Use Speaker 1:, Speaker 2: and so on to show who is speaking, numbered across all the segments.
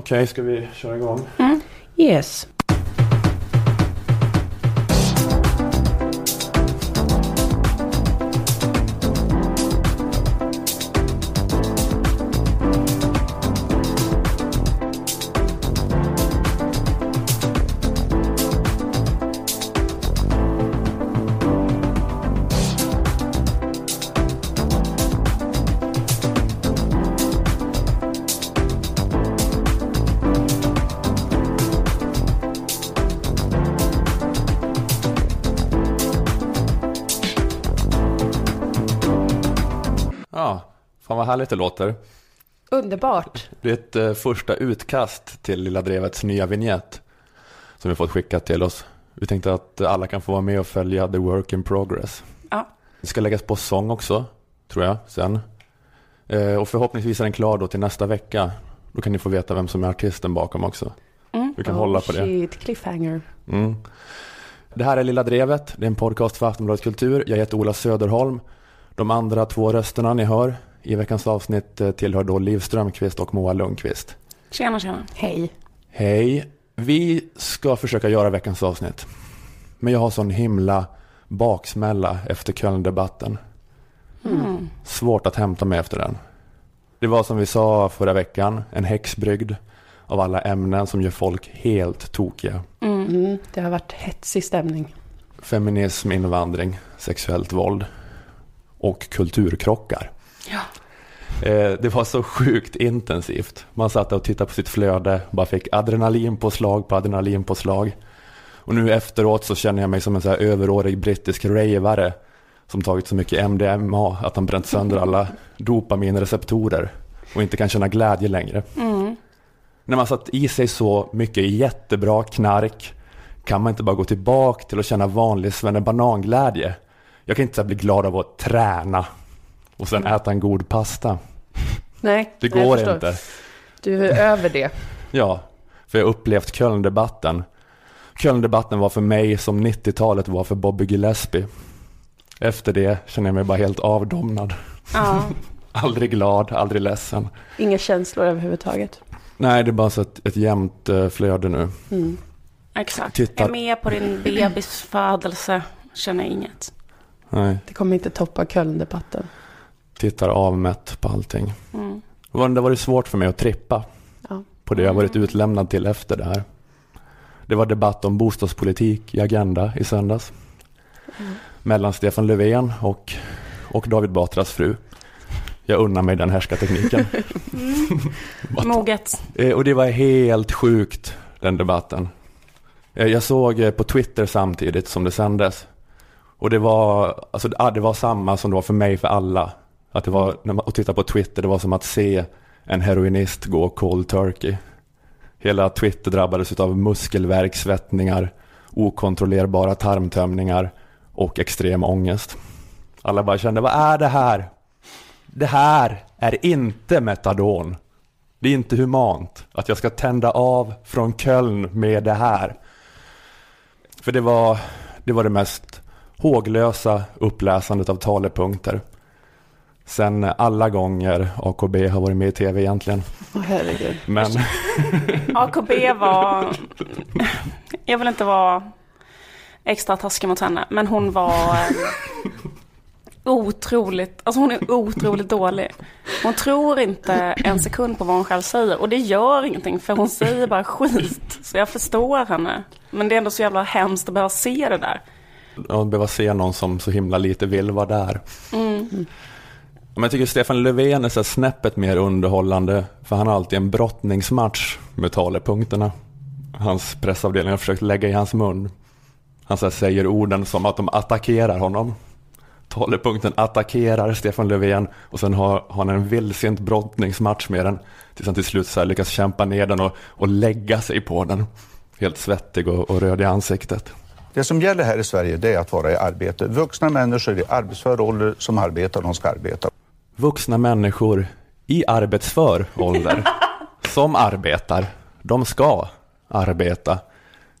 Speaker 1: Okej, ska vi köra igång?
Speaker 2: Yes.
Speaker 1: Härligt det låter.
Speaker 2: Underbart.
Speaker 1: Det är ett eh, första utkast till Lilla Drevets nya vignett som vi fått skickat till oss. Vi tänkte att alla kan få vara med och följa the work in progress.
Speaker 3: Ja.
Speaker 1: Det ska läggas på sång också, tror jag, sen. Eh, och förhoppningsvis är den klar då till nästa vecka. Då kan ni få veta vem som är artisten bakom också.
Speaker 3: Mm.
Speaker 1: Vi kan hålla på det.
Speaker 2: Shit, cliffhanger.
Speaker 1: Mm. Det här är Lilla Drevet, det är en podcast för Aftonbladet Kultur. Jag heter Ola Söderholm. De andra två rösterna ni hör i veckans avsnitt eh, tillhör då Liv Strömqvist och Moa Lundqvist.
Speaker 3: Tjena, tjena.
Speaker 2: Hej.
Speaker 1: Hej! Vi ska försöka göra veckans avsnitt. Men jag har sån himla baksmälla efter Kölndebatten.
Speaker 3: Mm.
Speaker 1: Svårt att hämta mig efter den. Det var som vi sa förra veckan, en häxbrygd av alla ämnen som gör folk helt tokiga.
Speaker 3: Mm.
Speaker 2: Mm, det har varit hetsig stämning.
Speaker 1: Feminism, invandring, sexuellt våld och kulturkrockar.
Speaker 3: Ja.
Speaker 1: Eh, det var så sjukt intensivt. Man satt och tittade på sitt flöde, bara fick adrenalinpåslag på adrenalinpåslag. Och nu efteråt så känner jag mig som en så här överårig brittisk ravare som tagit så mycket MDMA att han bränt sönder alla dopaminreceptorer och inte kan känna glädje längre.
Speaker 3: Mm.
Speaker 1: När man satt i sig så mycket jättebra knark kan man inte bara gå tillbaka till att känna vanlig svennebananglädje. Jag kan inte så bli glad av att träna och sen äta en god pasta.
Speaker 2: Nej,
Speaker 1: Det
Speaker 2: jag
Speaker 1: går
Speaker 2: förstår.
Speaker 1: inte.
Speaker 2: Du är över det.
Speaker 1: Ja, för jag har upplevt Kölndebatten. Kölndebatten var för mig som 90-talet var för Bobby Gillespie. Efter det känner jag mig bara helt avdomnad.
Speaker 3: Ja.
Speaker 1: Aldrig glad, aldrig ledsen.
Speaker 2: Inga känslor överhuvudtaget.
Speaker 1: Nej, det är bara så ett, ett jämnt eh, flöde nu.
Speaker 2: Mm.
Speaker 3: Exakt.
Speaker 1: Titta.
Speaker 3: Är med på din bebis födelse. Känner inget.
Speaker 1: Nej,
Speaker 2: Det kommer inte toppa Kölndebatten.
Speaker 1: Tittar avmätt på allting.
Speaker 3: Mm.
Speaker 1: Det var- Det var det svårt för mig att trippa
Speaker 2: Ja.
Speaker 1: på det jag varit utlämnad till efter det här. Det var debatt om bostadspolitik i Agenda i söndags.
Speaker 2: Mm.
Speaker 1: Mellan Stefan Löfven och, och David Batras fru. Jag unnar mig den härskartekniken.
Speaker 3: Moget.
Speaker 1: Eh, Och det var helt sjukt, den debatten. Eh, Jag såg eh, på Twitter samtidigt som det sändes. Och det var, alltså, ah, det var samma som det var för mig, för alla. Att det var, när man och titta på Twitter, det var som att se en heroinist gå cold turkey. Hela Twitter drabbades av muskelvärk, svettningar, okontrollerbara tarmtömningar och extrem ångest. Alla bara kände, vad är det här? Det här är inte metadon. Det är inte humant att jag ska tända av från Köln med det här. För det var det, var det mest håglösa uppläsandet av talepunkter. Sen alla gånger AKB har varit med i tv egentligen.
Speaker 2: Åh herregud.
Speaker 1: Men
Speaker 3: AKB var... Jag vill inte vara extra taskig mot henne. Men hon var eh, otroligt... Alltså hon är otroligt dålig. Hon tror inte en sekund på vad hon själv säger. Och det gör ingenting för hon säger bara skit. Så jag förstår henne. Men det är ändå så jävla hemskt att behöva se det där.
Speaker 1: att behöva se någon som så himla lite vill vara där.
Speaker 3: Mm.
Speaker 1: Men jag tycker Stefan Löfven är så snäppet mer underhållande. För han har alltid en brottningsmatch med talepunkterna. Hans pressavdelning har försökt lägga i hans mun. Han så säger orden som att de attackerar honom. Talepunkten attackerar Stefan Löfven och sen har, har han en vildsint brottningsmatch med den. Tills han till slut så här lyckas kämpa ner den och, och lägga sig på den. Helt svettig och, och röd i ansiktet.
Speaker 4: Det som gäller här i Sverige det är att vara i arbete. Vuxna människor i arbetsför ålder som arbetar, de ska arbeta.
Speaker 1: Vuxna människor i arbetsför ålder som arbetar, de ska arbeta.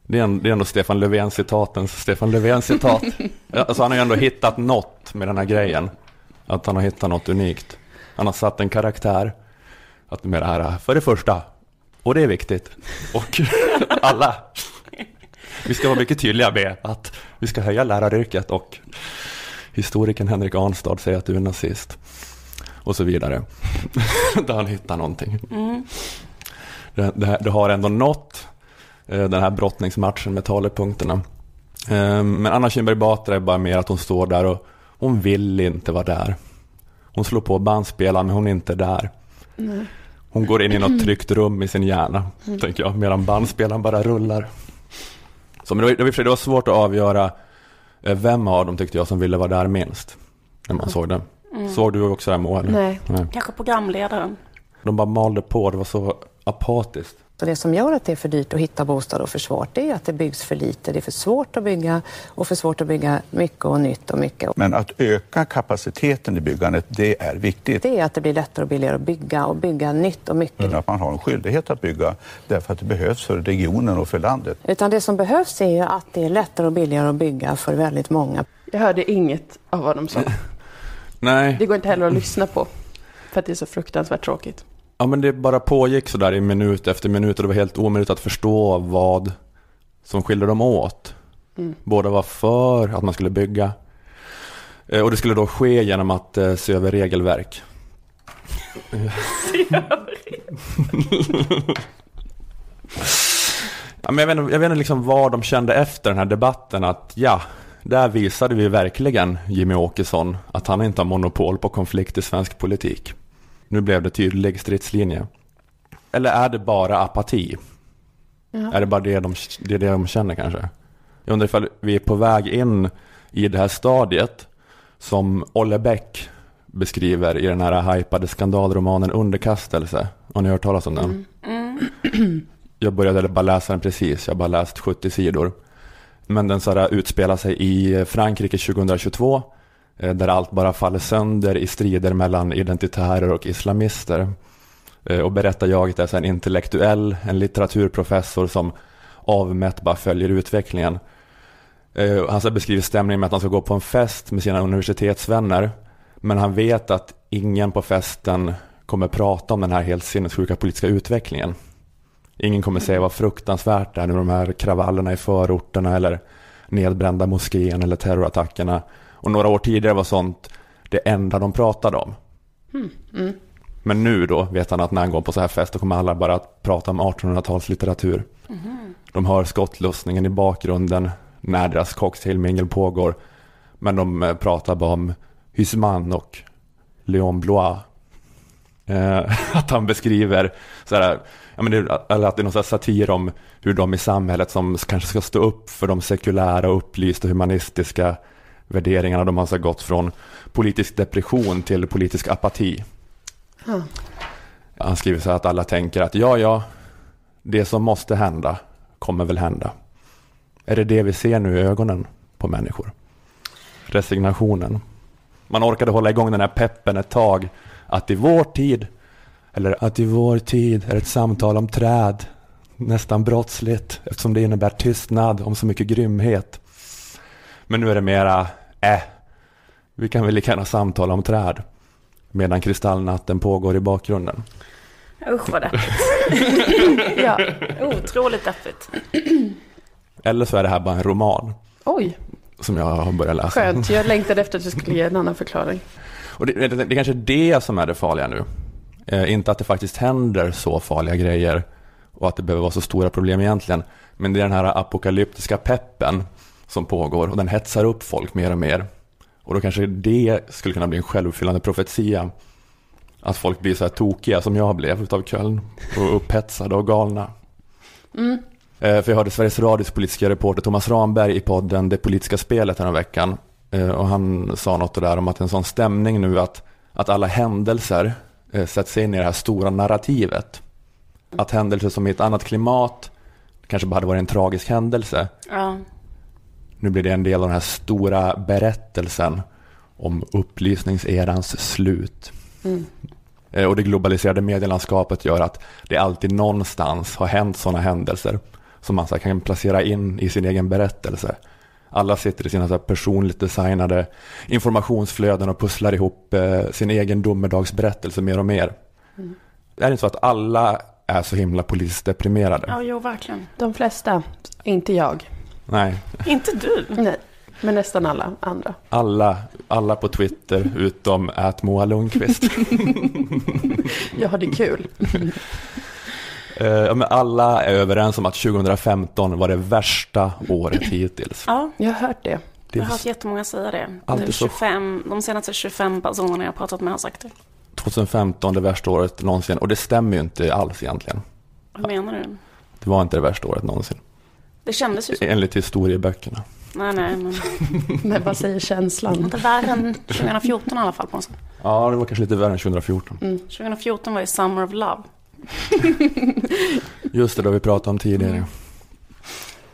Speaker 1: Det är, en, det är ändå Stefan Löfven citatens Stefan Löfven citat. Alltså han har ju ändå hittat något med den här grejen. Att han har hittat något unikt. Han har satt en karaktär. Att med det här, för det första, Och det är viktigt. Och alla, vi ska vara mycket tydliga med att vi ska höja läraryrket och historikern Henrik Arnstad säger att du är nazist. Och så vidare. Där han hittar någonting.
Speaker 3: Mm.
Speaker 1: Det, det, det har ändå nått eh, den här brottningsmatchen med talepunkterna. Eh, Men Anna Kinberg Batra är bara mer att hon står där och hon vill inte vara där. Hon slår på bandspelaren men hon är inte där. Hon går in i något tryggt rum i sin hjärna, tänker jag, medan bandspelaren bara rullar. Så, men det, var, det var- svårt att avgöra eh, vem av dem tyckte jag som ville vara där minst. När man såg det. Såg du också det här eller?
Speaker 2: Nej.
Speaker 1: Nej.
Speaker 3: Kanske programledaren.
Speaker 1: De bara malde på, det var så apatiskt.
Speaker 5: Så det som gör att det är för dyrt att hitta bostad och för svårt, det är att det byggs för lite. Det är för svårt att bygga och för svårt att bygga mycket och nytt och mycket.
Speaker 4: Men att öka kapaciteten i byggandet, det är viktigt.
Speaker 5: Det är att det blir lättare och billigare att bygga och bygga nytt och mycket.
Speaker 4: Att man har en skyldighet att bygga därför att det behövs för regionen och för landet.
Speaker 5: Utan det som behövs är ju att det är lättare och billigare att bygga för väldigt många.
Speaker 2: Jag hörde inget av vad de sa.
Speaker 1: Nej,
Speaker 2: Det går inte heller att lyssna på. För att det är så fruktansvärt tråkigt.
Speaker 1: ja, men det bara pågick så där i minut efter minut och det var helt omöjligt att förstå vad som skilde dem åt.
Speaker 2: Mm.
Speaker 1: Båda var för att man skulle bygga. Eh, Och det skulle då ske genom att eh, se över regelverk. ja, men jag vet, inte, jag vet inte liksom vad de kände efter den här debatten att ja, där visade vi verkligen Jimmy Åkesson att han inte har monopol på konflikt i svensk politik. Nu blev det tydlig stridslinje. Eller är det bara apati?
Speaker 2: Ja.
Speaker 1: Är det bara det de, det det de känner kanske? Jag undrar ifall vi är på väg in i det här stadiet som Olle Bäck beskriver i den här hypade skandalromanen Underkastelse. Har ni hört talas om den?
Speaker 3: Mm.
Speaker 1: Jag började bara läsa den precis, jag har bara läst 70 sidor. Men den så här utspelar sig i eh, Frankrike 2022 eh, där allt bara faller sönder i strider mellan identitärer och islamister. Eh, och berättarjaget är så en intellektuell, en litteraturprofessor som avmätt bara följer utvecklingen. Han så beskriver stämningen med att han ska gå på en fest med sina universitetsvänner. Men han vet att ingen på festen kommer prata om den här helt sinnessjuka politiska utvecklingen. Ingen kommer säga vad fruktansvärt det är med de här kravallerna i förorterna eller nedbrända moskén eller terrorattackerna. Och några år tidigare var sånt det enda de pratade om.
Speaker 2: Mm.
Speaker 1: Men nu då vet han att när han går på så här fest då kommer alla bara att prata om 1800-talslitteratur. De hör skottlossningen i bakgrunden när deras cocktailmingel pågår. Men de eh, pratar bara om Husman och Léon Blois. Eh, att han beskriver så här, ja, men det, eller att det är någon satir om hur de i samhället som kanske ska stå upp för de sekulära, upplysta, humanistiska värderingarna. De har så gått från politisk depression till politisk apati.
Speaker 2: Ja.
Speaker 1: Han skriver så här att alla tänker att ja, ja, det som måste hända kommer väl hända. Är det det vi ser nu i ögonen på människor? Resignationen. Man orkade hålla igång den här peppen ett tag. Att i vår tid, eller att i vår tid är ett samtal om träd nästan brottsligt eftersom det innebär tystnad om så mycket grymhet. Men nu är det mera, äh, vi kan väl lika gärna samtala om träd medan kristallnatten pågår i bakgrunden.
Speaker 3: Usch vad deppigt.
Speaker 2: Ja.
Speaker 3: Otroligt deppigt.
Speaker 1: Eller så är det här bara en roman
Speaker 2: Oj,
Speaker 1: som jag har börjat läsa.
Speaker 2: skönt. Jag längtade efter att du skulle ge en annan förklaring.
Speaker 1: Och det, det, det är kanske det som är det farliga nu. Eh, inte att det faktiskt händer så farliga grejer och att det behöver vara så stora problem egentligen. Men det är den här apokalyptiska peppen som pågår och den hetsar upp folk mer och mer. Och då kanske det skulle kunna bli en självuppfyllande profetia. Att folk blir så här tokiga som jag blev utav Köln och upphetsade och galna.
Speaker 2: Mm.
Speaker 1: Eh, För jag hörde Sveriges Radios politiska reporter Thomas Ramberg i podden Det politiska spelet här veckan. Eh, Och han sa något där om att en sån stämning nu att, att alla händelser eh, sätts in i det här stora narrativet. Att händelser som i ett annat klimat kanske bara hade varit en tragisk händelse.
Speaker 3: Ja.
Speaker 1: Nu blir det en del av den här stora berättelsen om upplysningserans slut.
Speaker 2: Mm.
Speaker 1: Eh, Och det globaliserade medielandskapet gör att det alltid någonstans har hänt sådana händelser som man så kan placera in i sin egen berättelse. Alla sitter i sina så här personligt designade informationsflöden och pusslar ihop eh, sin egen domedagsberättelse mer och mer.
Speaker 2: Mm.
Speaker 1: Det är inte så att alla är så himla politiskt deprimerade.
Speaker 3: Ja, jo, verkligen.
Speaker 2: De flesta, inte jag.
Speaker 1: Nej,
Speaker 3: Inte du.
Speaker 2: Nej, men nästan alla andra.
Speaker 1: alla, alla på Twitter utom att Moa Lundqvist.
Speaker 2: Jag har det kul.
Speaker 1: Eh, ja, men alla är överens om att 2015 var det värsta året hittills.
Speaker 3: Ja,
Speaker 2: Jag har hört det.
Speaker 1: Det
Speaker 3: jag har hört jättemånga säga det. Nu
Speaker 1: så-
Speaker 3: 25, de senaste 25 personerna jag har pratat med har sagt det.
Speaker 1: 2015 det värsta året någonsin och det stämmer ju inte alls egentligen.
Speaker 3: Vad menar du?
Speaker 1: Det var inte det värsta året någonsin.
Speaker 3: Det kändes ju så.
Speaker 1: Enligt historieböckerna.
Speaker 3: Nej, nej, men
Speaker 2: Men vad säger känslan?
Speaker 3: inte värre än 2014 i alla fall på något sätt.
Speaker 1: Ja, det var kanske lite värre än 2014.
Speaker 3: 2014 var ju Summer of Love.
Speaker 1: Just det, det har vi pratat om tidigare.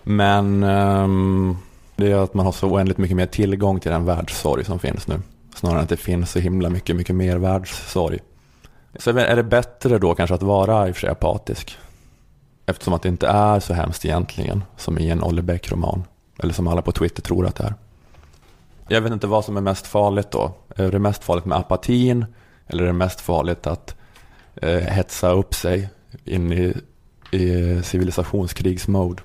Speaker 1: Men ehm, det är att man har så oändligt mycket mer tillgång till den världssorg som finns nu. Snarare än att det finns så himla mycket, mycket mer världssorg. Så är det bättre då kanske att vara i och för sig apatisk? Eftersom att det inte är så hemskt egentligen, som i en Olle Beck-roman. Eller som alla på Twitter tror att det är. Jag vet inte vad som är mest farligt då. Är det mest farligt med apatin? Eller är det mest farligt att eh, hetsa upp sig in i, i civilisationskrigsmode?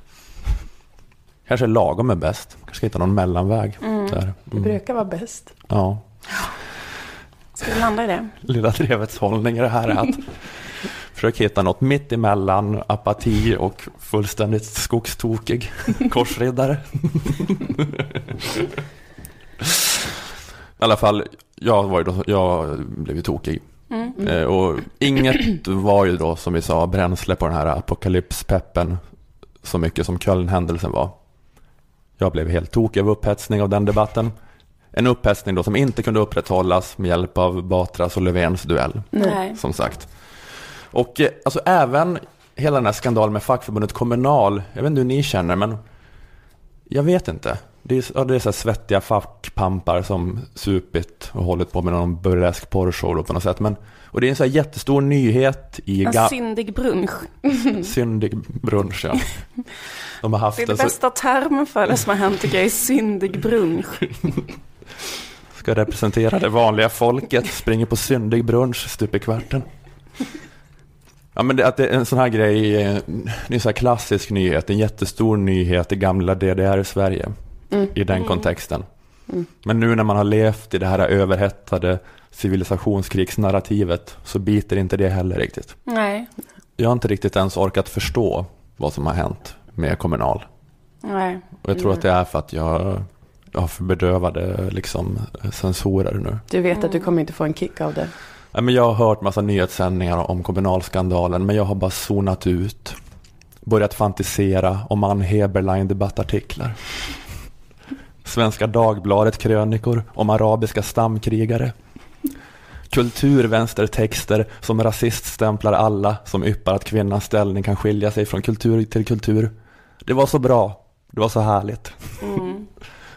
Speaker 1: Kanske lagom är bäst. Kanske ska hitta någon mellanväg. Där.
Speaker 2: Det
Speaker 1: Mm.
Speaker 2: brukar vara bäst.
Speaker 1: Ja.
Speaker 3: Ska vi landa i det?
Speaker 1: Lilla drevets hållning är det här är att försöka hitta något mitt emellan apati och fullständigt skogstokig korsriddare. I alla fall, jag, var ju då, jag blev ju tokig. Eh, och inget var ju då, som vi sa, bränsle på den här apokalypspeppen så mycket som Köln-händelsen var. Jag blev helt tokig av upphetsning av den debatten. En upphetsning då som inte kunde upprätthållas med hjälp av Batras och Löfvens duell,
Speaker 3: Nej.
Speaker 1: som sagt. Och eh, alltså även hela den här skandalen med fackförbundet Kommunal, jag vet inte hur ni känner, men jag vet inte. Det är, ja, det är så svettiga fackpampar som supit och hållit på med någon burlesk porrshow på något sätt. Men, och det är en så jättestor nyhet i
Speaker 3: En syndig brunch.
Speaker 1: syndig brunch. Ja. De har haft
Speaker 3: Det är
Speaker 1: en
Speaker 3: den
Speaker 1: så,
Speaker 3: bästa termen för det som har hänt tycker jag är syndig brunch.
Speaker 1: ska representera det vanliga folket, springer på syndig brunch stup i kvarten. Ja men det, att det är en sån här grej, eh, det är en sån här klassisk nyhet, en jättestor nyhet i gamla DDR-Sverige i den kontexten. Men nu när man har levt i det här överhettade civilisationskrigsnarrativet så biter inte det heller riktigt.
Speaker 3: Nej,
Speaker 1: Jag har inte riktigt ens orkat förstå vad som har hänt med Kommunal.
Speaker 3: nej.
Speaker 1: Och jag tror att det är för att jag, jag har för bedövade liksom, sensorer nu.
Speaker 2: Du vet att du kommer inte få en kick av det.
Speaker 1: Ja, men jag har hört massa nyhetssändningar om kommunalskandalen men jag har bara zonat ut. Börjat fantisera om Ann Heberlein debattartiklar. Svenska Dagbladet krönikor om arabiska stamkrigare. Kulturvänstertexter som rasiststämplar alla som yppar att kvinnans ställning kan skilja sig från kultur till kultur. Det var så bra. Det var så härligt.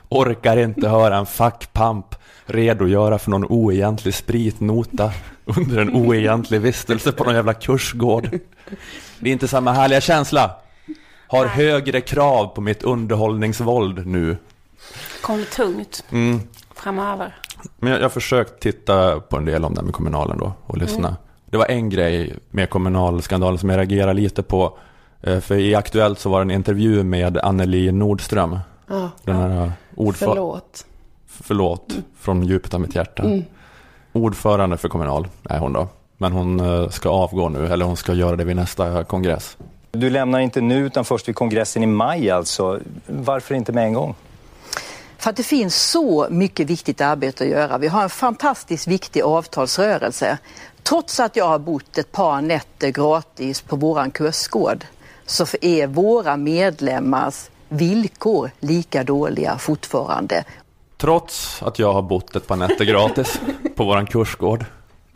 Speaker 1: Orkar inte höra en fackpamp redogöra för någon oegentlig spritnota under en oegentlig vistelse på någon jävla kursgård. Det är inte samma härliga känsla. Har högre krav på mitt underhållningsvåld nu.
Speaker 3: Kommer tungt
Speaker 1: Mm.
Speaker 3: framöver.
Speaker 1: Men jag jag har försökt titta på en del om det här med kommunalen då och lyssna. Det var en grej med kommunalskandalen som jag reagerade lite på. Eh, För i Aktuellt så var det en intervju med Anneli Nordström.
Speaker 2: Ja,
Speaker 1: Den här ordförande.
Speaker 2: förlåt.
Speaker 1: Förlåt, från djupet av mitt hjärta. Ordförande för Kommunal är hon då. Men hon eh, ska avgå nu, eller hon ska göra det vid nästa kongress.
Speaker 6: Du lämnar inte nu utan först vid kongressen i maj alltså. Varför inte med en gång?
Speaker 7: För att det finns så mycket viktigt arbete att göra. Vi har en fantastiskt viktig avtalsrörelse. Trots att jag har bott ett par nätter gratis på våran kursgård så är våra medlemmars villkor lika dåliga fortfarande.
Speaker 1: Trots att jag har bott ett par nätter gratis på våran kursgård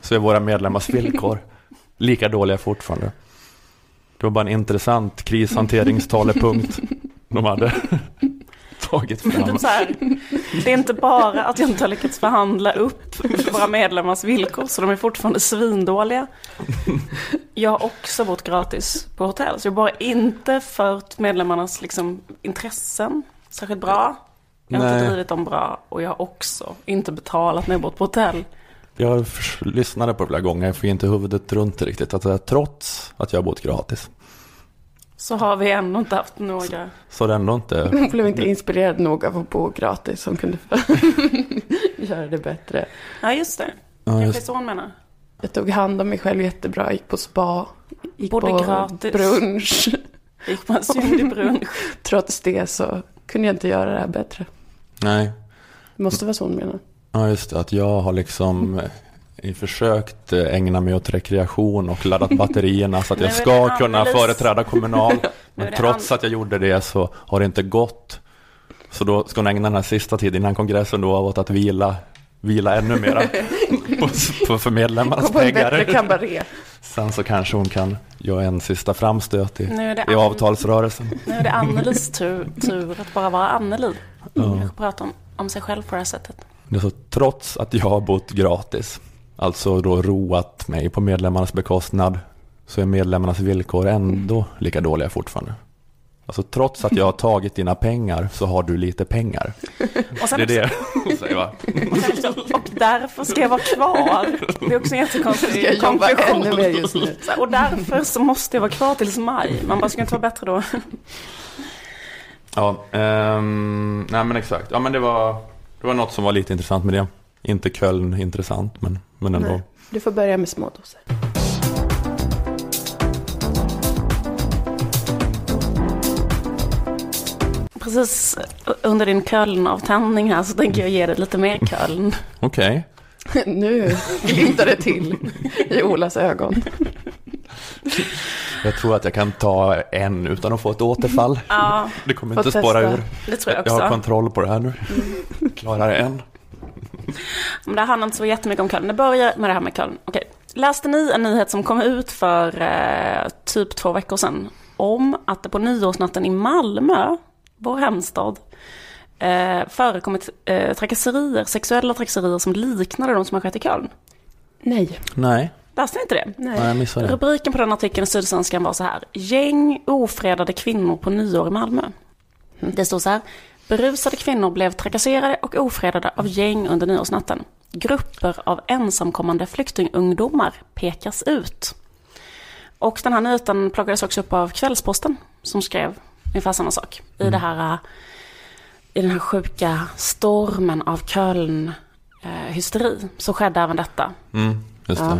Speaker 1: så är våra medlemmars villkor lika dåliga fortfarande. Det var bara en intressant krishanteringstalepunkt de hade tagit fram.
Speaker 3: Typ så här, det är inte bara att jag inte har lyckats förhandla upp våra medlemmars villkor så de är fortfarande svindåliga. Jag har också bott gratis på hotell så jag har bara inte fört medlemmarnas liksom, intressen särskilt bra. Jag har
Speaker 1: Nej.
Speaker 3: inte drivit dem bra och jag har också inte betalat när jag bott på hotell.
Speaker 1: jag lyssnade på det flera gånger, jag fick inte huvudet runt det riktigt. Att, eh, trots att jag har bott gratis
Speaker 3: Så har vi ändå inte haft några.
Speaker 1: så är det ändå inte...
Speaker 2: Hon blev inte inspirerad nog av att bo gratis som kunde göra det bättre.
Speaker 3: Ja, just det.
Speaker 1: Ja,
Speaker 3: Kanske
Speaker 1: just,
Speaker 3: så hon menar.
Speaker 2: Jag tog hand om mig själv jättebra, gick på spa, gick
Speaker 3: Bodde
Speaker 2: på
Speaker 3: gratis.
Speaker 2: brunch.
Speaker 3: Gick på en syndig brunch.
Speaker 2: Trots det så kunde jag inte göra det här bättre.
Speaker 1: nej,
Speaker 2: Det måste vara så hon menar.
Speaker 1: ja, just det. Att jag har liksom eh, försökt eh, ägna mig åt rekreation och laddat batterierna så att jag ska kunna företräda Kommunal. Men trots att jag gjorde det så har det inte gått. Så då ska hon ägna den här sista tiden innan kongressen då åt att vila, vila ännu mera på, på för medlemmarnas pengar. Sen så kanske hon kan göra en sista framstöt i, i avtalsrörelsen.
Speaker 3: Nu är det Annelies tur, tur att bara vara Anneli.
Speaker 1: Ja.
Speaker 3: Kanske prata om, om sig själv på det här sättet.
Speaker 1: Det är så, trots att jag har bott gratis, alltså då roat mig på medlemmarnas bekostnad, så är medlemmarnas villkor ändå lika dåliga fortfarande. Alltså trots att jag har tagit dina pengar så har du lite pengar.
Speaker 3: Och, sen
Speaker 1: Det är
Speaker 3: också,
Speaker 1: det hon säger va?
Speaker 3: och, därför ska jag vara kvar. Det är också en jättekonstig konklusion.
Speaker 2: ännu mer just nu?
Speaker 3: Så här, Och därför så måste jag vara kvar tills maj. Man bara, ska inte vara bättre då?
Speaker 1: Ja, ehm, nej men exakt. Ja men det var, det var något som var lite intressant med det. Inte Köln intressant men, men ändå.
Speaker 2: Nej. Du får börja med små doser.
Speaker 3: Precis under din Köln-avtändning här så tänker jag ge dig lite mer Köln.
Speaker 1: Okej.
Speaker 2: Nu glimtar det till i Olas ögon.
Speaker 1: Jag tror att jag kan ta en utan att få ett återfall.
Speaker 3: Ja,
Speaker 1: Det kommer inte spåra ur.
Speaker 3: det tror jag
Speaker 1: Jag har
Speaker 3: också.
Speaker 1: kontroll på det här nu. Klarar en.
Speaker 3: Men det handlar inte så jättemycket om Köln. Det börjar med det här med Köln. Okej. Läste ni en nyhet som kom ut för eh, typ två veckor sedan? Om att det på nyårsnatten i Malmö, vår hemstad, eh, förekommit eh, trakasserier, sexuella trakasserier som liknade de som har skett i Köln.
Speaker 2: Nej.
Speaker 1: Nej,
Speaker 3: Läste ni inte det?
Speaker 1: nej jag missade det.
Speaker 3: Rubriken på den artikeln i Sydsvenskan var så här. Gäng ofredade kvinnor på nyår i Malmö. Det stod så här. Berusade kvinnor blev trakasserade och ofredade av gäng under nyårsnatten. Grupper av ensamkommande flyktingungdomar pekas ut. Och den här nyheten plockades också upp av Kvällsposten som skrev ungefär samma sak. I, det här, äh, I den här sjuka stormen av Köln-hysteri så skedde även detta.
Speaker 1: Mm, det.
Speaker 3: Eh,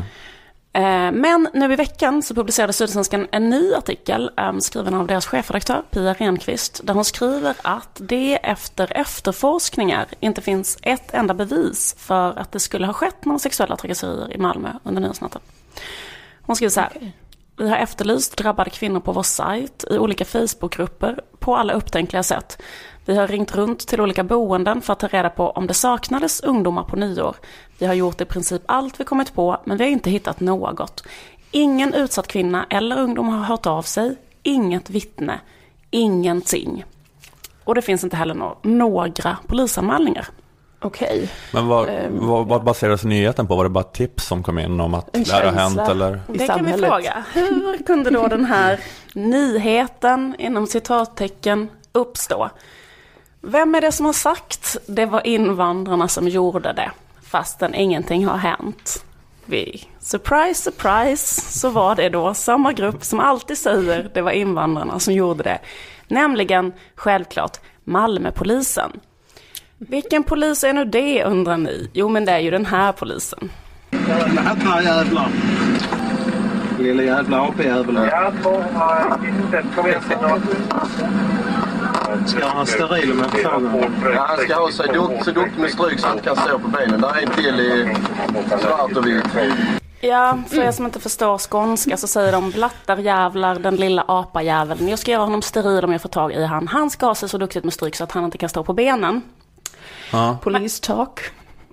Speaker 3: Men nu i veckan så publicerade Sydsvenskan en ny artikel eh, skriven av deras chefredaktör Pia Renqvist där hon skriver att det efter efterforskningar inte finns ett enda bevis för att det skulle ha skett några sexuella trakasserier i Malmö under nyårsnatten. Hon skriver så här. Vi har efterlyst drabbade kvinnor på vår sajt, i olika Facebookgrupper, på alla upptänkliga sätt. Vi har ringt runt till olika boenden för att ta reda på om det saknades ungdomar på nyår. Vi har gjort i princip allt vi kommit på, men vi har inte hittat något. Ingen utsatt kvinna eller ungdom har hört av sig, inget vittne, ingenting. Och det finns inte heller nå- några polisanmälningar.
Speaker 2: Okej.
Speaker 1: Men vad,
Speaker 2: Ehm,
Speaker 1: vad, vad baserades nyheten på? Var det bara tips som kom in om att det här har hänt eller?
Speaker 2: I
Speaker 3: Det kan vi fråga. Hur kunde då den här nyheten, inom citattecken, uppstå? Vem är det som har sagt det var invandrarna som gjorde det, fastän ingenting har hänt? Vi, surprise, surprise, så var det då samma grupp som alltid säger det var invandrarna som gjorde det. Nämligen, självklart, Malmöpolisen. Vilken polis är nu det undrar ni? Jo men det är ju den här polisen.
Speaker 8: Öppna jävlar. Lilla jävla AP-jävlar.
Speaker 9: Ja, 290. Kom igen, signal.
Speaker 8: Ska han ha steril om jag får frågan?
Speaker 10: Ja, han ska ha sig dukt, så duktig med stryk så han inte kan stå på benen. Där är en till i svart och vitt.
Speaker 3: Ja, för er som inte förstår skånska så säger de blattarjävlar, den lilla apajäveln. Jag ska göra honom steril om jag får tag i han. Han ska ha sig så duktigt med stryk så att han inte kan stå på benen.
Speaker 1: Ja.
Speaker 2: Police talk.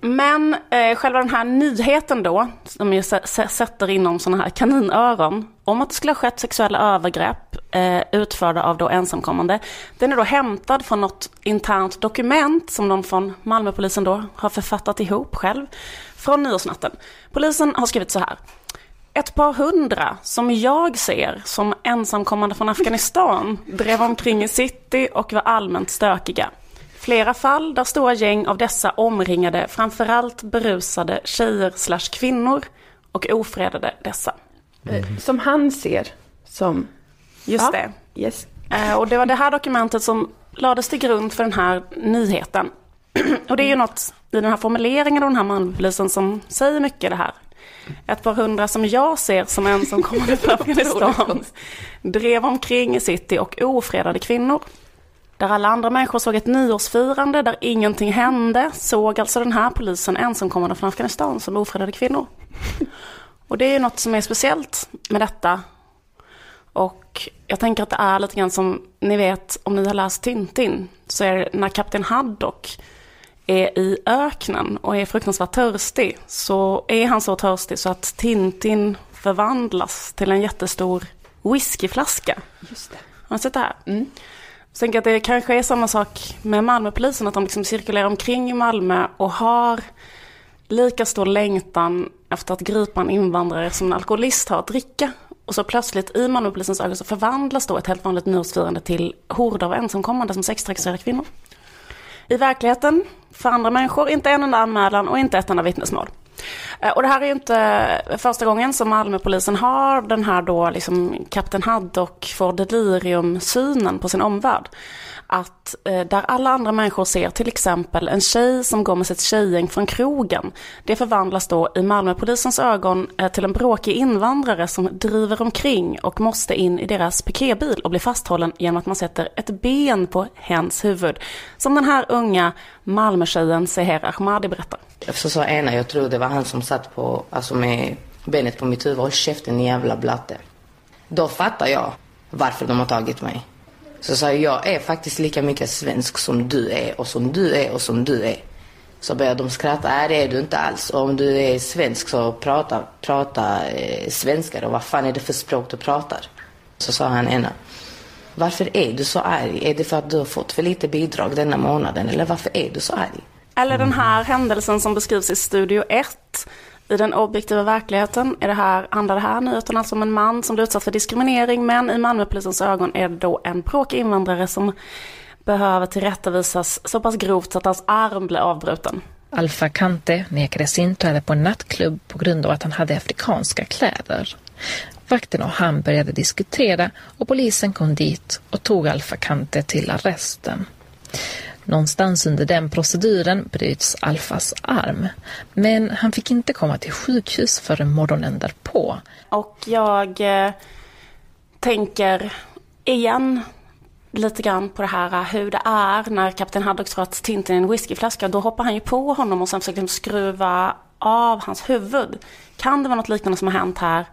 Speaker 3: Men eh, själva den här nyheten då, som s- sätter inom sådana här kaninöron, om att det skulle ha skett sexuella övergrepp eh, utförda av då ensamkommande, den är då hämtad från något internt dokument som de från Malmöpolisen då har författat ihop själv, från nyårsnatten. Polisen har skrivit så här. Ett par hundra som jag ser som ensamkommande från Afghanistan drev omkring i city och var allmänt stökiga. Flera fall där stora gäng av dessa omringade framförallt berusade tjejer slash kvinnor och ofredade dessa.
Speaker 2: Mm. Som han ser som...
Speaker 3: Just
Speaker 2: Ja.
Speaker 3: det.
Speaker 2: Yes.
Speaker 3: Eh, Och det var det här dokumentet som lades till grund för den här nyheten. Och det är ju något i den här formuleringen av den här Malmöpolisen som säger mycket det här. Ett par hundra som jag ser som en som kommer från Afghanistan drev omkring i city och ofredade kvinnor. Där alla andra människor såg ett nyårsfirande där ingenting hände såg alltså den här polisen ensamkommande från Afghanistan som ofredade kvinnor. Och det är ju något som är speciellt med detta och jag tänker att det är lite grann som, ni vet om ni har läst Tintin, så är det när kapten Haddock är i öknen och är fruktansvärt törstig, så är han så törstig så att Tintin förvandlas till en jättestor whiskyflaska.
Speaker 2: Just det.
Speaker 3: Har ni sett det här? Jag tänker att det kanske är samma sak med Malmöpolisen, att de liksom cirkulerar omkring i Malmö och har lika stor längtan efter att gripa en invandrare som en alkoholist har att dricka. Och så plötsligt i Malmöpolisens ögon så förvandlas då ett helt vanligt nyårsfirande till horder av ensamkommande som sextrakasserar kvinnor. I verkligheten, för andra människor, inte en enda anmälan och inte ett enda vittnesmål. Eh, och det här är ju inte eh, första gången som Malmöpolisen har den här då liksom Kapten Haddock får delirium-synen på sin omvärld. Att eh, där alla andra människor ser till exempel en tjej som går med sitt tjejgäng från krogen. Det förvandlas då i Malmöpolisens ögon eh, till en bråkig invandrare som driver omkring och måste in i deras piketbil och blir fasthållen genom att man sätter ett ben på hens huvud. Som den här unga Malmötjejen Seher Ahmadi berättar.
Speaker 11: Så sa ena, jag tror det var han som satt på, alltså med benet på mitt huvud. Håll käften jävla blatte. Då fattar jag varför de har tagit mig. Så sa jag, jag är faktiskt lika mycket svensk som du är och som du är och som du är. Så började de skratta, nej det är du inte alls. Och om du är svensk så prata, prata eh, svenska då. Vad fan är det för språk du pratar? Så sa han ena, varför är du så arg? Är det för att du har fått för lite bidrag denna månaden? Eller varför är du så arg?
Speaker 3: Eller den här händelsen som beskrivs i Studio 1. I den objektiva verkligheten är det här, handlar det här nyheten alltså om en man som blir utsatt för diskriminering. Men i Malmöpolisens ögon är det då en bråkig invandrare som behöver tillrättavisas så pass grovt så att hans arm blir avbruten.
Speaker 12: Alfa Kante nekades inträde på en nattklubb på grund av att han hade afrikanska kläder. Vakten och han började diskutera och polisen kom dit och tog Alfa Kante till arresten. Någonstans under den proceduren bryts Alfas arm, men han fick inte komma till sjukhus förrän morgonen därpå.
Speaker 3: Och jag eh, tänker igen lite grann på det här eh, hur det är när kapten Haddock tror att Tintin är en whiskyflaska. Då hoppar han ju på honom och sen försöker han skruva av hans huvud. Kan det vara något liknande som har hänt här?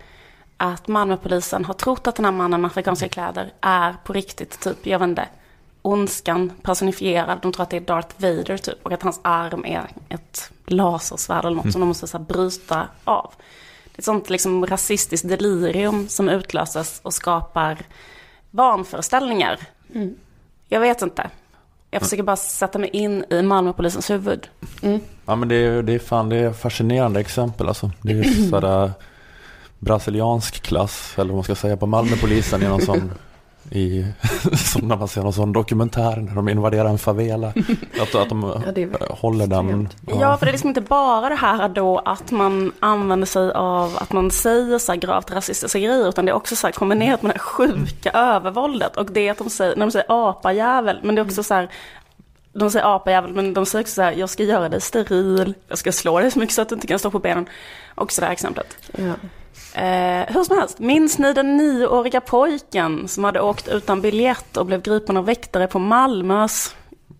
Speaker 3: Att Malmöpolisen har trott att den här mannen med afrikanska kläder är på riktigt, typ, jag vet inte, ondskan personifierad. De tror att det är Darth Vader typ och att hans arm är ett lasersvärd eller något som de måste så här, bryta av. Det är ett sånt liksom rasistiskt delirium som utlöses och skapar vanföreställningar. Jag vet inte. Jag försöker bara sätta mig in i Malmöpolisens huvud.
Speaker 1: Ja men det är, det är fan det är fascinerande exempel alltså. Det är sådär brasiliansk klass eller vad man ska säga på Malmöpolisen i någon sån i, som när man ser någon sån dokumentär när de invaderar en favela. Att, att de
Speaker 2: Ja,
Speaker 1: håller den.
Speaker 3: Ja, för det är liksom inte bara det här då att man använder sig av att man säger så här gravt rasistiska grejer, utan det är också så här kombinerat med det här sjuka övervåldet. Och det att de säger, när de säger apajävel, men det är också så här de säger apajävel, men de säger också så här, jag ska göra dig steril, jag ska slå dig så mycket så att du inte kan stå på benen. Och så det här exemplet.
Speaker 2: Ja.
Speaker 3: Eh, hur som helst, minns ni den nioåriga pojken som hade åkt utan biljett och blev gripen av väktare på Malmös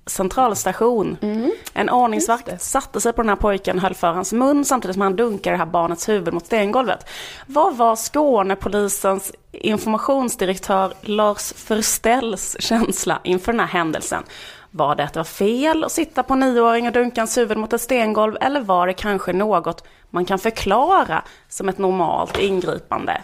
Speaker 3: centralstation? En ordningsvakt satte sig på den här pojken, höll för hans mun samtidigt som han dunkade det här barnets huvud mot stengolvet. Vad var Skånepolisens informationsdirektör Lars Förställs känsla inför den här händelsen? Var det att det var fel att sitta på nioåring och dunka hans huvud mot ett stengolv eller var det kanske något man kan förklara som ett normalt ingripande?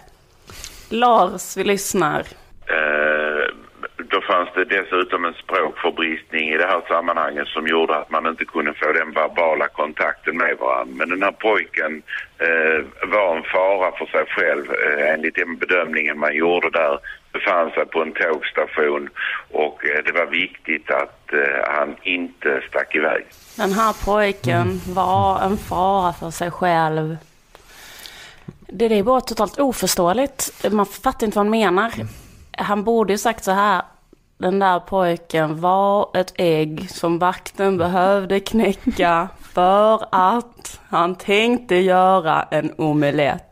Speaker 3: Lars, vi lyssnar.
Speaker 13: Eh, då fanns det dessutom en språkförbristning i det här sammanhanget som gjorde att man inte kunde få den verbala kontakten med varandra. Men den här pojken eh, var en fara för sig själv eh, enligt den bedömningen man gjorde där befann sig på en tågstation och eh, det var viktigt att eh, han inte stack iväg.
Speaker 3: Den här pojken var en fara för sig själv. Det är bara totalt oförståeligt. Man fattar inte vad han menar. Han borde ju sagt så här. Den där pojken var ett ägg som vakten behövde knäcka för att han tänkte göra en omelett.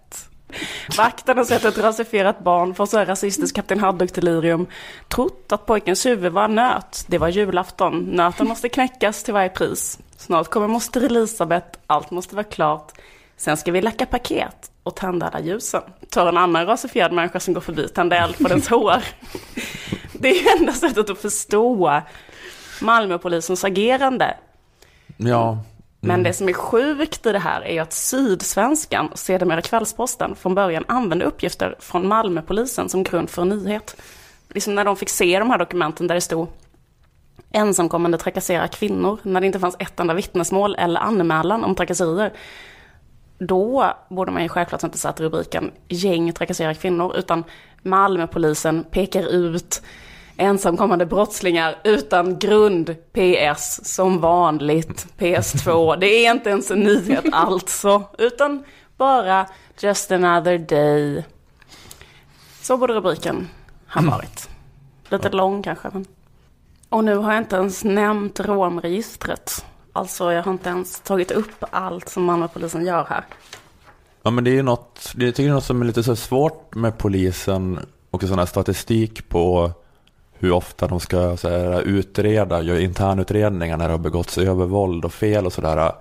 Speaker 3: Vakten har sett ett rasifierat barn få så här rasistiskt Kapten Haddock-delirium. Trott att pojkens huvud var en nöt. Det var julafton. Nöten måste knäckas till varje pris. Snart kommer moster Elisabeth. Allt måste vara klart. Sen ska vi lacka paket och tända alla ljusen. Tar en annan rasifierad människa som går förbi, tända eld på dens hår. Det är ju enda sättet att förstå Malmöpolisens agerande.
Speaker 1: Ja.
Speaker 3: Men det som är sjukt i det här är att Sydsvenskan sedermera Kvällsposten från början använde uppgifter från Malmöpolisen som grund för en nyhet. Liksom när de fick se de här dokumenten där det stod ensamkommande trakasserar kvinnor, när det inte fanns ett enda vittnesmål eller anmälan om trakasserier. Då borde man ju självklart inte satt rubriken gäng trakasserar kvinnor, utan Malmöpolisen pekar ut ensamkommande brottslingar utan grund PS som vanligt PS2. Det är inte ens en nyhet alltså, utan bara just another day. Så borde rubriken ha varit. Lite lång kanske. Men. Och nu har jag inte ens nämnt romregistret. Alltså jag har inte ens tagit upp allt som Malmöpolisen gör här.
Speaker 1: Ja men det är ju något, jag tycker det är något som är lite så svårt med polisen och sån här statistik på hur ofta de ska så här, utreda, göra internutredningar när det har begåtts övervåld och fel och sådär.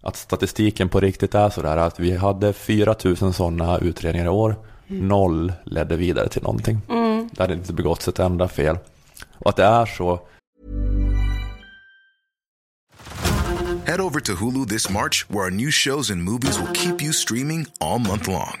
Speaker 1: Att statistiken på riktigt är sådär att vi hade 4 000 sådana utredningar i år.
Speaker 3: Mm.
Speaker 1: Noll ledde vidare till någonting.
Speaker 3: Mm.
Speaker 1: Det hade inte begåtts ett enda fel. Och att det är så.
Speaker 14: Head over to Hulu this March, where our new shows and movies will keep you streaming all month long.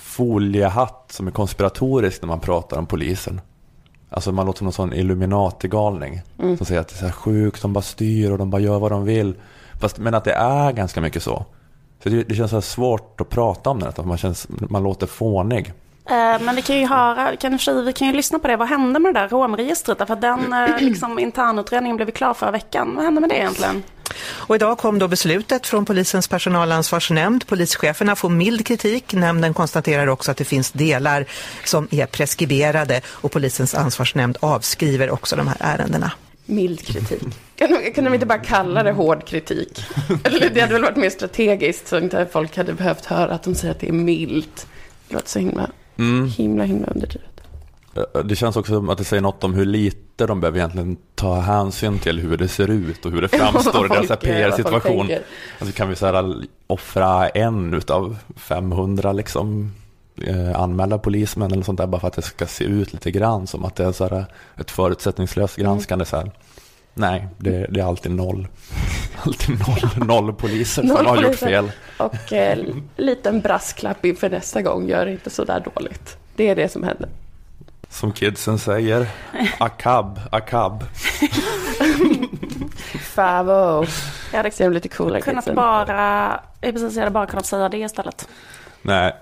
Speaker 1: foliehatt som är konspiratorisk när man pratar om polisen. Alltså man låter som någon sån Illuminati-galning.
Speaker 2: Mm.
Speaker 1: Som säger att det är så här sjukt, de bara styr och de bara gör vad de vill. Fast, men att det är ganska mycket så. Så det, det känns så svårt att prata om det, att man, känns, man låter fånig.
Speaker 3: Eh, Men vi kan ju höra, kan, för sig- vi kan ju lyssna på det. Vad hände med det där romregistret? Därför att den eh, liksom, internutredningen blev klar förra veckan. Vad hände med det egentligen?
Speaker 15: Och idag kom då beslutet från polisens personalansvarsnämnd. Polischeferna får mild kritik. Nämnden konstaterar också att det finns delar som är preskriberade och polisens ansvarsnämnd avskriver också de här ärendena.
Speaker 2: Mild kritik. Kan de, kan de inte bara kalla det hård kritik? Eller det hade väl varit mer strategiskt så inte folk hade behövt höra att de säger att det är milt. Det låter så himla,
Speaker 1: Mm.
Speaker 2: himla, himla underdrivet.
Speaker 1: Det känns också som att det säger något om hur lite de behöver egentligen ta hänsyn till hur det ser ut och hur det framstår i deras PR-situation. Alltså kan vi så här offra en utav 500 liksom eh, anmälda polismän eller sånt där bara för att det ska se ut lite grann som att det är så här ett förutsättningslöst
Speaker 2: Mm.
Speaker 1: granskande så här. Nej, det, det är alltid noll. Alltid noll, noll poliser som
Speaker 2: Noll
Speaker 1: har gjort
Speaker 2: poliser.
Speaker 1: fel.
Speaker 2: Och eh, liten brasklapp inför nästa gång, gör det inte så där dåligt. Det är det som händer.
Speaker 1: Som kidsen säger, akab, akab.
Speaker 2: Favo.
Speaker 3: Jag hade
Speaker 2: de lite coolare
Speaker 3: kunnat
Speaker 2: kidsen.
Speaker 3: bara, jag precis, jag hade bara kunnat säga det istället.
Speaker 1: Nej,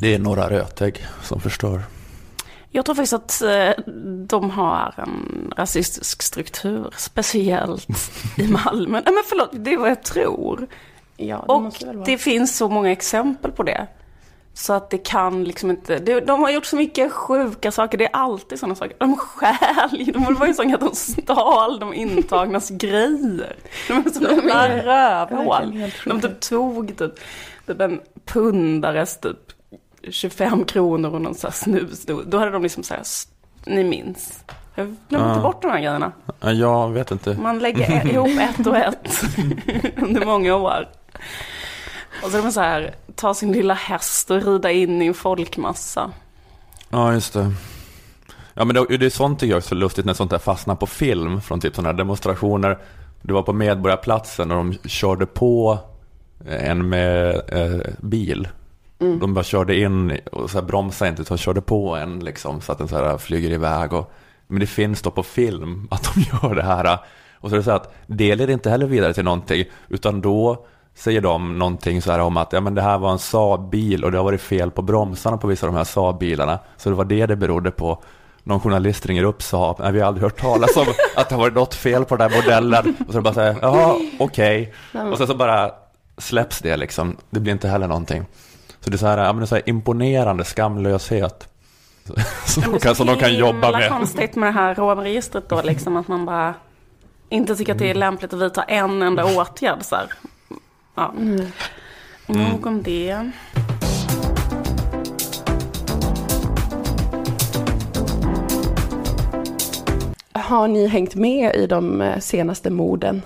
Speaker 1: det är några rötägg som förstör.
Speaker 3: Jag tror faktiskt att eh, de har en rasistisk struktur, speciellt i Malmö. Nej men förlåt, det är vad jag tror.
Speaker 2: Ja, det
Speaker 3: Och det finns så många exempel på det. Så att det kan liksom inte, det, de har gjort så mycket sjuka saker, det är alltid sådana saker. De stjäl, de var ju så att de stal de intagnas grejer. De är
Speaker 2: verkligen
Speaker 3: rövhål. De typ tog typ, typ en pundares typ 25 kronor och någon sån här snus. Då, då hade de liksom så här, ni minns. Jag glömde inte bort de här grejerna.
Speaker 1: Ja, Jag vet inte.
Speaker 3: Man lägger ihop ett och ett under många år. Och så är de så här, ta sin lilla häst och rida in i en folkmassa.
Speaker 1: Ja, just det. Ja men det, det är sånt tycker jag är så lustigt när sånt där fastnar på film från typ sådana här demonstrationer. Det var på Medborgarplatsen och de körde på en med eh, bil.
Speaker 2: Mm.
Speaker 1: De bara körde in och så här bromsade inte utan körde på en liksom så att den så här flyger iväg. Och, men det finns då på film att de gör det här. Och så är det så att det leder inte heller vidare till någonting utan då säger de någonting så här om att ja, men det här var en Saab-bil och det har varit fel på bromsarna på vissa av de här Saab-bilarna. Så det var det det berodde på. Någon journalist ringer upp Saab, nej vi har aldrig hört talas om att det har varit något fel på den här modellen. Och så bara säger jaha, okej.
Speaker 2: Men-
Speaker 1: Och sen så bara släpps det liksom. Det blir inte heller någonting. Så det är så här, ja, men det är så här imponerande skamlöshet. Som de kan, som de kan jobba med.
Speaker 3: konstigt med det här rånregistret då, liksom att man bara inte tycker att det är lämpligt att vidta en enda åtgärd. Så här. Ja.
Speaker 2: Mm.
Speaker 3: Nog om det.
Speaker 2: Har ni hängt med i de eh, senaste morden?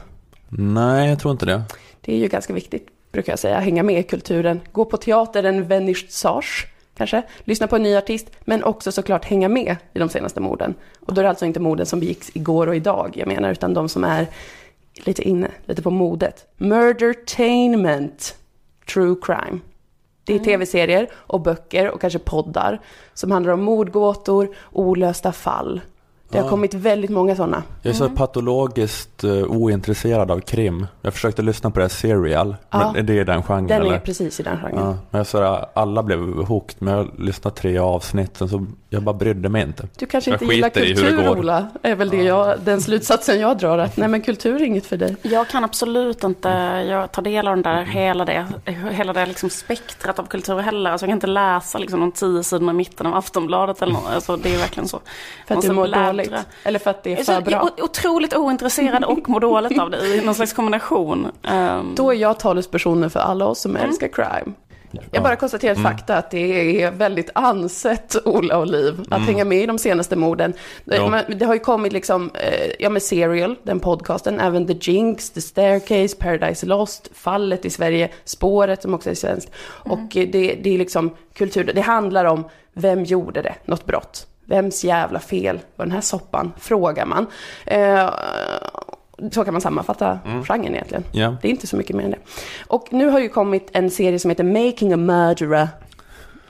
Speaker 1: Nej, jag tror inte det.
Speaker 2: Det är ju ganska viktigt, brukar jag säga, hänga med i kulturen. Gå på teater, en vernissage kanske, lyssna på en ny artist, men också såklart hänga med i de senaste morden. Och då är det alltså inte morden som begicks igår och idag, jag menar, utan de som är lite inne, lite på modet. Murdertainment, true crime. Det är tv-serier och böcker och kanske poddar som handlar om mordgåtor, olösta fall. Det har kommit väldigt många sådana.
Speaker 1: Jag är så patologiskt uh, ointresserad av krim. Jag försökte lyssna på det här Serial,
Speaker 2: Ja.
Speaker 1: men det är den genren
Speaker 2: Den är
Speaker 1: eller?
Speaker 2: precis i den genren.
Speaker 1: Ja, men jag sa alla blev hooked, men jag lyssnade tre avsnitt, sen så jag bara brydde mig inte.
Speaker 2: Du kanske
Speaker 1: jag
Speaker 2: inte gillar
Speaker 1: i
Speaker 2: kultur. Ola. är väl det jag, den slutsatsen jag drar. Att nej, men kultur är inget för dig.
Speaker 3: Jag kan absolut inte jag tar del av den där, hela det, hela det liksom spektrat av kultur heller. Alltså jag kan inte läsa liksom de tio sidorna i mitten av Aftonbladet eller något. Alltså det är verkligen så.
Speaker 2: För att du mår. Dåligt? Eller för att det är för bra?
Speaker 3: Otroligt ointresserad och mår dåligt av det i någon slags kombination. Ehm,
Speaker 2: Då är jag talespersonen för alla oss som älskar crime. Jag bara konstaterar
Speaker 3: Mm.
Speaker 2: fakta att det är väldigt ansett, Ola och Liv, att
Speaker 3: Mm.
Speaker 2: hänga med i de senaste morden. Man, det har ju kommit liksom, eh, ja med Serial, den podcasten, även The Jinx, The Staircase, Paradise Lost, Fallet i Sverige, Spåret som också är svenskt.
Speaker 3: Mm.
Speaker 2: Och det, det är liksom kultur, det handlar om vem gjorde det, något brott. Vems jävla fel var den här soppan? Frågar man. Eh, så kan man sammanfatta
Speaker 1: Mm.
Speaker 2: genren egentligen.
Speaker 1: Ja.
Speaker 2: Det är inte så mycket mer än det. Och nu har ju kommit en serie som heter Making a Murderer.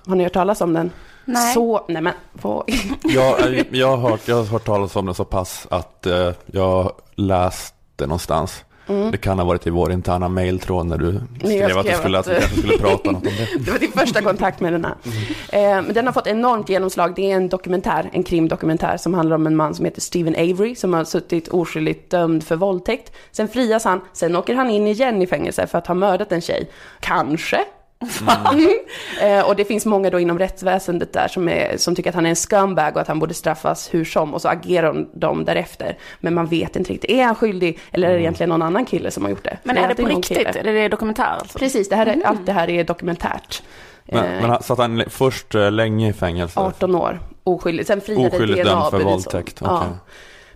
Speaker 2: Har ni hört talas om den?
Speaker 3: Nej.
Speaker 2: Så, nej men.
Speaker 1: Jag, eh, jag, har hört, jag har hört talas om det så pass att eh, jag läste någonstans.
Speaker 2: Mm.
Speaker 1: Det kan ha varit i vår interna mailtråd när du
Speaker 2: jag
Speaker 1: skrev att du
Speaker 2: skrev
Speaker 1: skulle,
Speaker 2: att-
Speaker 1: vi kanske skulle prata något om det.
Speaker 2: Det var din första kontakt med den här. Eh, den har fått enormt genomslag. Det är en dokumentär, en krimdokumentär som handlar om en man som heter Stephen Avery som har suttit oskyldigt dömd för våldtäkt. Sen frias han, sen åker han in igen i fängelse för att ha mördat en tjej. Kanske. eh, och det finns många då inom rättsväsendet där som, är, som tycker att han är en scumbag och att han borde straffas hur som och så agerar de därefter. Men man vet inte riktigt, är han skyldig eller är det egentligen någon annan kille som har gjort det?
Speaker 3: Men är det på riktigt?
Speaker 2: kille.
Speaker 3: Är det dokumentär alltså?
Speaker 2: Precis, det här är, allt det här är dokumentärt.
Speaker 1: Men,
Speaker 2: Eh,
Speaker 1: men han- satt han först eh, länge i fängelse?
Speaker 2: 18 år, oskyldig. Sen friade
Speaker 1: Oskyldigt dömd för våldtäkt,
Speaker 2: Ja.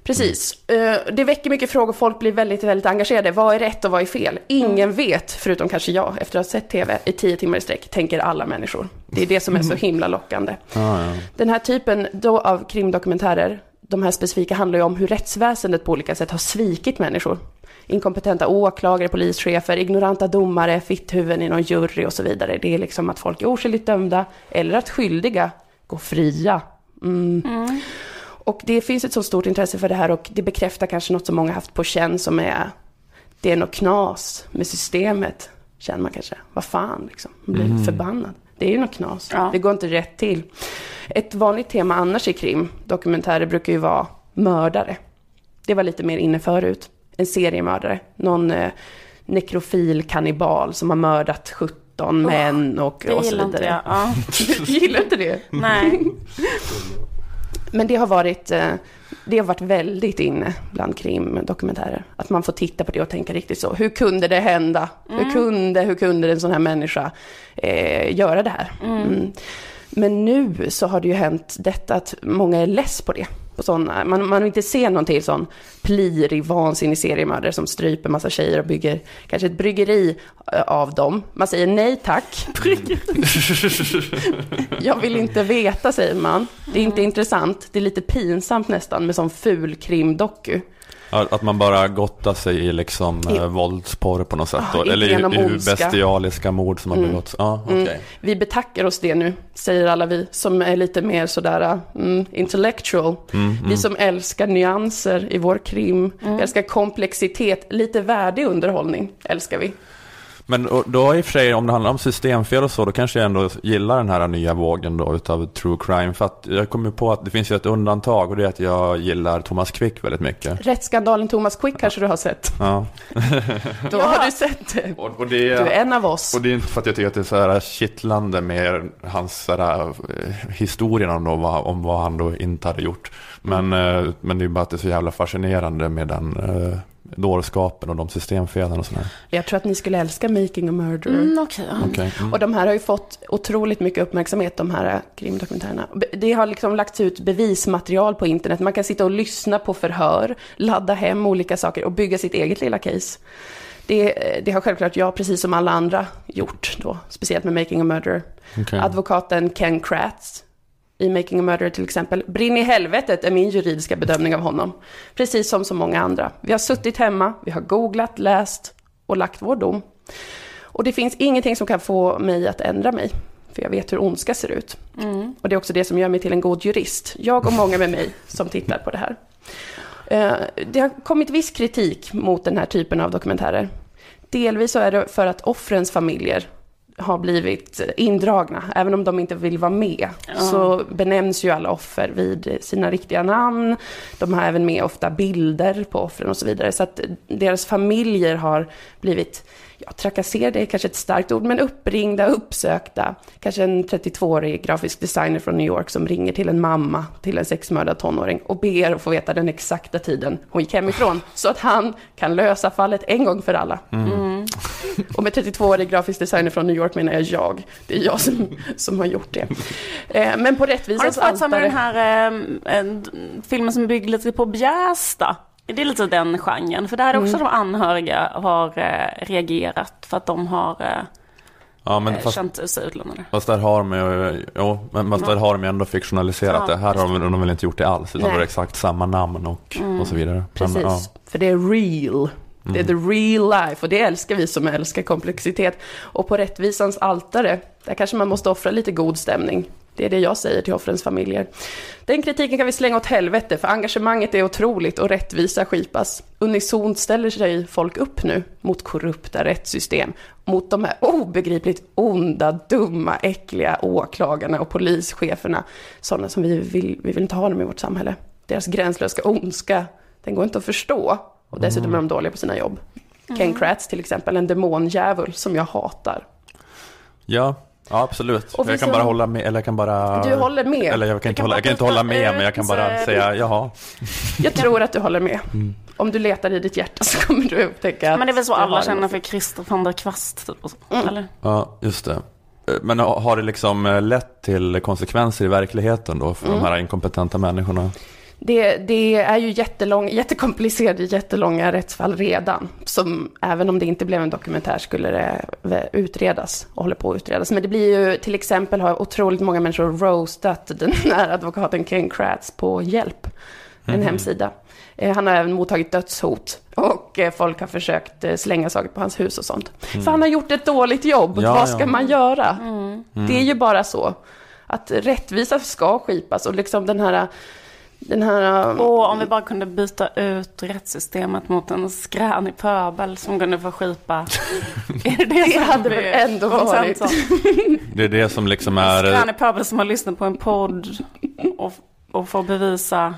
Speaker 2: Precis. Eh, Det väcker mycket frågor, folk blir väldigt, väldigt engagerade. Vad är rätt och vad är fel? Ingen vet, förutom kanske jag, efter att ha sett TV i tio timmar i sträck, tänker alla människor. Det är det som är så himla lockande.
Speaker 1: Ja.
Speaker 2: Den här typen då av krimdokumentärer, de här specifika handlar ju om hur rättsväsendet på olika sätt har svikit människor. Inkompetenta åklagare, polischefer, ignoranta domare, fitthuvuden i någon jury och så vidare. Det är liksom att folk är oskyldigt dömda eller att skyldiga går fria. Mm. Och det finns ett så stort intresse för det här och det bekräftar kanske något som många haft på känn som är det är något knas med systemet, känner man kanske. Vad fan, liksom. Man blir
Speaker 3: Mm.
Speaker 2: förbannad. Det är ju något knas. Det går inte rätt till. Ett vanligt tema annars i krim, dokumentärer, brukar ju vara mördare. Det var lite mer inne förut. En seriemördare. Någon eh, nekrofil kannibal som har mördat 17 män och,
Speaker 3: det
Speaker 2: och så
Speaker 3: gillar
Speaker 2: vidare.
Speaker 3: inte jag. Ja.
Speaker 2: Du gillar inte det?
Speaker 3: Nej.
Speaker 2: Men det har varit, eh, det har varit väldigt inne bland krimdokumentärer. Att man får titta på det och tänka riktigt så. Hur kunde det hända? Hur,
Speaker 3: Mm.
Speaker 2: kunde, hur kunde en sån här människa eh, göra det här?
Speaker 3: Mm.
Speaker 2: Mm. Men nu så har det ju hänt detta att många är less på det. På sådana. Man, man vill inte se någon till sån plirig, vansinnig seriemördare som stryper massa tjejer och bygger kanske ett bryggeri eh, av dem. Man säger nej tack. Jag vill inte veta, säger man. Det är inte intressant. Det är lite pinsamt nästan med sån ful krimdoku.
Speaker 1: Att man bara gottar sig i liksom
Speaker 2: I-
Speaker 1: eh, våldsporr på något sätt.
Speaker 2: Ja,
Speaker 1: då. Eller i, i hur bestialiska mord som har
Speaker 2: Mm.
Speaker 1: begåtts. Ja, okej.
Speaker 2: Mm. Vi betackar oss det nu, säger alla vi som är lite mer sådär mm, intellectual.
Speaker 1: Mm,
Speaker 2: Vi
Speaker 1: mm.
Speaker 2: som älskar nyanser i vår krim, vi älskar komplexitet, lite värdig underhållning älskar vi.
Speaker 1: Men då i och för sig, om det handlar om systemfel och så, då kanske jag ändå gillar den här nya vågen då utav true crime. För att jag kommer på att det finns ju ett undantag och det är att jag gillar Thomas Quick väldigt mycket.
Speaker 2: Rättsskandalen Thomas Quick kanske du har sett.
Speaker 1: Ja.
Speaker 2: Då har du sett det.
Speaker 1: Och, och det
Speaker 2: Du är en av oss.
Speaker 1: Och det är inte för att jag tycker att det är så här kittlande med hans så här, eh, historien om, då, vad, om vad han då inte hade gjort. Men, eh, men det är bara att det är så jävla fascinerande med den eh, dårskapen och de systemfelen och sådär.
Speaker 2: Jag tror att ni skulle älska Making a Murderer.
Speaker 3: Mm, ja.
Speaker 1: Okej, mm.
Speaker 2: Och de här har ju fått otroligt mycket uppmärksamhet, de här krimdokumentärerna. Det har liksom lagts ut bevismaterial på internet. Man kan sitta och lyssna på förhör, ladda hem olika saker och bygga sitt eget lilla case. Det, det har självklart jag, precis som alla andra, gjort då. Speciellt med Making a Murderer.
Speaker 1: Okej.
Speaker 2: Advokaten Ken Kratz i Making a Murderer till exempel. Brinn i helvetet är min juridiska bedömning av honom. Precis som så många andra. Vi har suttit hemma, vi har googlat, läst och lagt vår dom. Och det finns ingenting som kan få mig att ändra mig. För jag vet hur ondska ser ut.
Speaker 3: Mm.
Speaker 2: Och det är också det som gör mig till en god jurist. Jag och många med mig som tittar på det här. Eh, Det har kommit viss kritik mot den här typen av dokumentärer. Delvis så är det för att offrens familjer har blivit indragna, även om de inte vill vara med.
Speaker 3: Ja.
Speaker 2: Så benämns ju alla offer vid sina riktiga namn. De har även med ofta bilder på offren och så vidare. Så att deras familjer har blivit ja, trakasserade är kanske ett starkt ord, men uppringda, uppsökta. Kanske en 32-årig grafisk designer från New York som ringer till en mamma till en sexmördad tonåring och ber att få veta den exakta tiden hon gick hemifrån. Så att han kan lösa fallet en gång för alla.
Speaker 3: Mm.
Speaker 2: Och med 32-årig grafisk designer från New York menar jag jag. Det är jag som, som har gjort det. Eh, Men på
Speaker 3: Har du
Speaker 2: rättvisans
Speaker 3: inte varit så med
Speaker 2: altare...
Speaker 3: den här eh, en, filmen som bygger lite på Bjästa? Det är lite den genren, för där är också
Speaker 2: Mm.
Speaker 3: de anhöriga har eh, reagerat för att de har eh,
Speaker 1: Ja, men
Speaker 3: eh,
Speaker 1: fast,
Speaker 3: känt sig utlämnade.
Speaker 1: fast där har de ju, jo, men fast där har de ändå fiktionaliserat
Speaker 3: Ja,
Speaker 1: det. Här har de, de har väl inte gjort det alls, utan
Speaker 2: Nej.
Speaker 1: det är exakt samma namn och,
Speaker 2: Mm.
Speaker 1: och så vidare. Men,
Speaker 2: Precis,
Speaker 1: ja.
Speaker 2: för det är real. Det är the real life och det älskar vi som älskar komplexitet. Och på rättvisans altare, där kanske man måste offra lite god stämning. Det är det jag säger till offrens familjer. Den kritiken kan vi slänga åt helvete, för engagemanget är otroligt och rättvisa skipas. Unisont ställer sig folk upp nu mot korrupta rättssystem, mot de här obegripligt onda, dumma, äckliga åklagarna och polischeferna. Sådana som vi vill, vi vill inte ha dem i vårt samhälle. Deras gränslösa ondska, den går inte att förstå. Och dessutom är de dåliga på sina jobb. Ken Kratz till exempel, en demondjävul som jag hatar.
Speaker 1: Ja, ja absolut.
Speaker 2: Och
Speaker 1: Jag kan
Speaker 2: som-
Speaker 1: bara hålla med, eller jag kan bara...
Speaker 2: Du håller med?
Speaker 1: Eller jag kan inte,
Speaker 2: kan
Speaker 1: hålla, jag kan inte hålla med, men jag kan bara
Speaker 2: eh,
Speaker 1: säga jaha.
Speaker 2: Jag tror att du håller med.
Speaker 1: Mm.
Speaker 2: Om du letar i ditt hjärta så kommer du upptäcka att
Speaker 3: Men det är väl så alla känner för Christer van der Kvast, typ, och så,
Speaker 2: Mm.
Speaker 3: eller?
Speaker 1: Ja, just det. Eh, Men har har det liksom eh, lett till konsekvenser i verkligheten då för
Speaker 2: Mm.
Speaker 1: de här inkompetenta människorna?
Speaker 2: Det, det är ju jättelång, jättekomplicerade, jättelånga rättsfall redan. Som även om det inte blev en dokumentär skulle det utredas och håller på att utredas. Men det blir ju till exempel har otroligt många människor roastat den här advokaten Ken Kratz på Hjälp. En
Speaker 3: Mhm.
Speaker 2: hemsida. Eh, Han har även mottagit dödshot. Och eh, folk har försökt eh, slänga saker på hans hus och sånt.
Speaker 3: Mm.
Speaker 2: För han har gjort ett dåligt jobb.
Speaker 1: Ja,
Speaker 2: Vad ska
Speaker 1: ja.
Speaker 2: man göra?
Speaker 3: Mm.
Speaker 2: Det är ju bara så. Att rättvisa ska skipas och liksom den här... Den här...
Speaker 3: Och om vi bara kunde byta ut rättssystemet mot en skränig pöbel som kunde få skipa. är det det,
Speaker 2: Det
Speaker 3: som
Speaker 2: hade
Speaker 3: vi-
Speaker 2: väl ändå varit-?
Speaker 1: Det är det som liksom är...
Speaker 3: Skränig pöbel som har lyssnat på en podd och, och får bevisa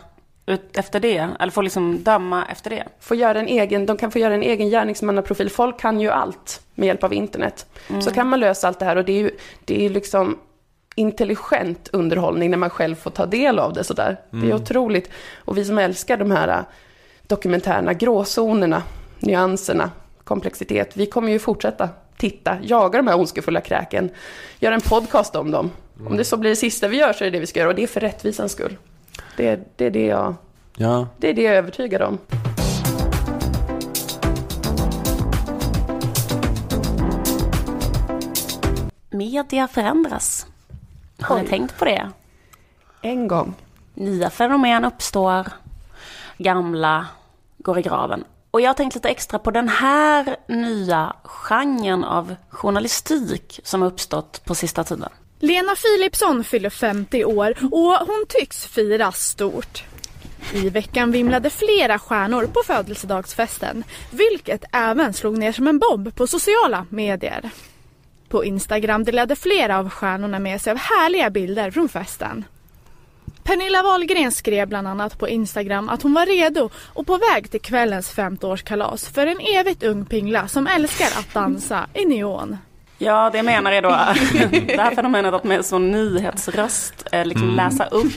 Speaker 3: ut efter det. Eller får liksom döma efter det.
Speaker 2: Få göra en egen, de kan få göra en egen gärningsmannaprofil. Folk kan ju allt med hjälp av internet.
Speaker 3: Mm.
Speaker 2: Så kan man lösa allt det här och det är ju, det är ju liksom intelligent underhållning när man själv får ta del av det sådär. Det är
Speaker 3: Mm.
Speaker 2: otroligt. Och vi som älskar de här äh, dokumentärerna, gråzonerna, nyanserna, komplexitet. Vi kommer ju fortsätta titta, jaga de här ondskefulla kräken, göra en podcast om dem. Om det så blir det sista vi gör så är det det vi ska göra och det är för rättvisans skull. Det, det, är det, jag,
Speaker 1: Ja,
Speaker 2: det är det jag är övertygad om.
Speaker 3: Media förändras. Har ni tänkt på det?
Speaker 2: En gång.
Speaker 3: Nya fenomen uppstår, gamla går i graven. Och jag har tänkt lite extra på den här nya genren av journalistik som har uppstått på sista tiden.
Speaker 16: Lena Philipsson fyller 50 år och hon tycks fira stort. I veckan vimlade flera stjärnor på födelsedagsfesten, vilket även slog ner som en bomb på sociala medier. På Instagram delade flera av stjärnorna med sig av härliga bilder från festen. Pernilla Wahlgren skrev bland annat på Instagram att hon var redo och på väg till kvällens 50-årskalas för en evigt ung pingla som älskar att dansa i neon.
Speaker 3: Ja, det menar jag då. Det här fenomenet att med sån nyhetsröst eh, liksom
Speaker 1: Mm.
Speaker 3: läsa upp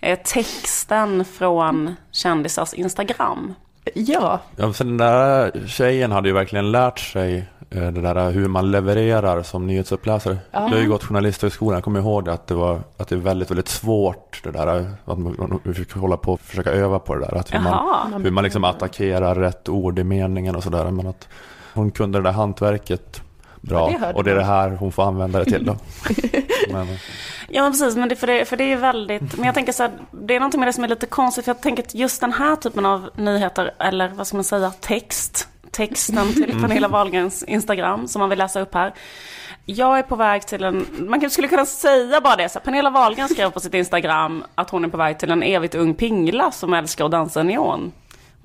Speaker 3: eh, texten från kändisars Instagram.
Speaker 2: Ja.
Speaker 1: Ja, för den där tjejen hade ju verkligen lärt sig det där hur man levererar som nyhetsuppläsare.
Speaker 2: Ja.
Speaker 1: Jag har ju gått journalisthögskolan, jag kommer ihåg det, att det var att det är väldigt, väldigt svårt det där. Att man, vi fick hålla på och försöka öva på det där. Att hur,
Speaker 3: Jaha.
Speaker 1: man, hur man liksom attackerar rätt ord i meningen och sådär. Men att hon kunde det där hantverket
Speaker 2: Ja,
Speaker 1: bra.
Speaker 2: det hörde
Speaker 1: och det är det här hon får använda det till då. men,
Speaker 3: Ja men precis, men det, för, det, för det är väldigt, men jag tänker så här, det är någonting med det som är lite konstigt, för jag tänker att just den här typen av nyheter, eller vad ska man säga, text, texten till
Speaker 1: Mm.
Speaker 3: Pernilla Wahlgrens Instagram, som man vill läsa upp här. Jag är på väg till en, man skulle kunna säga bara det, så här, Pernilla Wahlgren skrev på sitt Instagram att hon är på väg till en evigt ung pingla som älskar att dansa neon.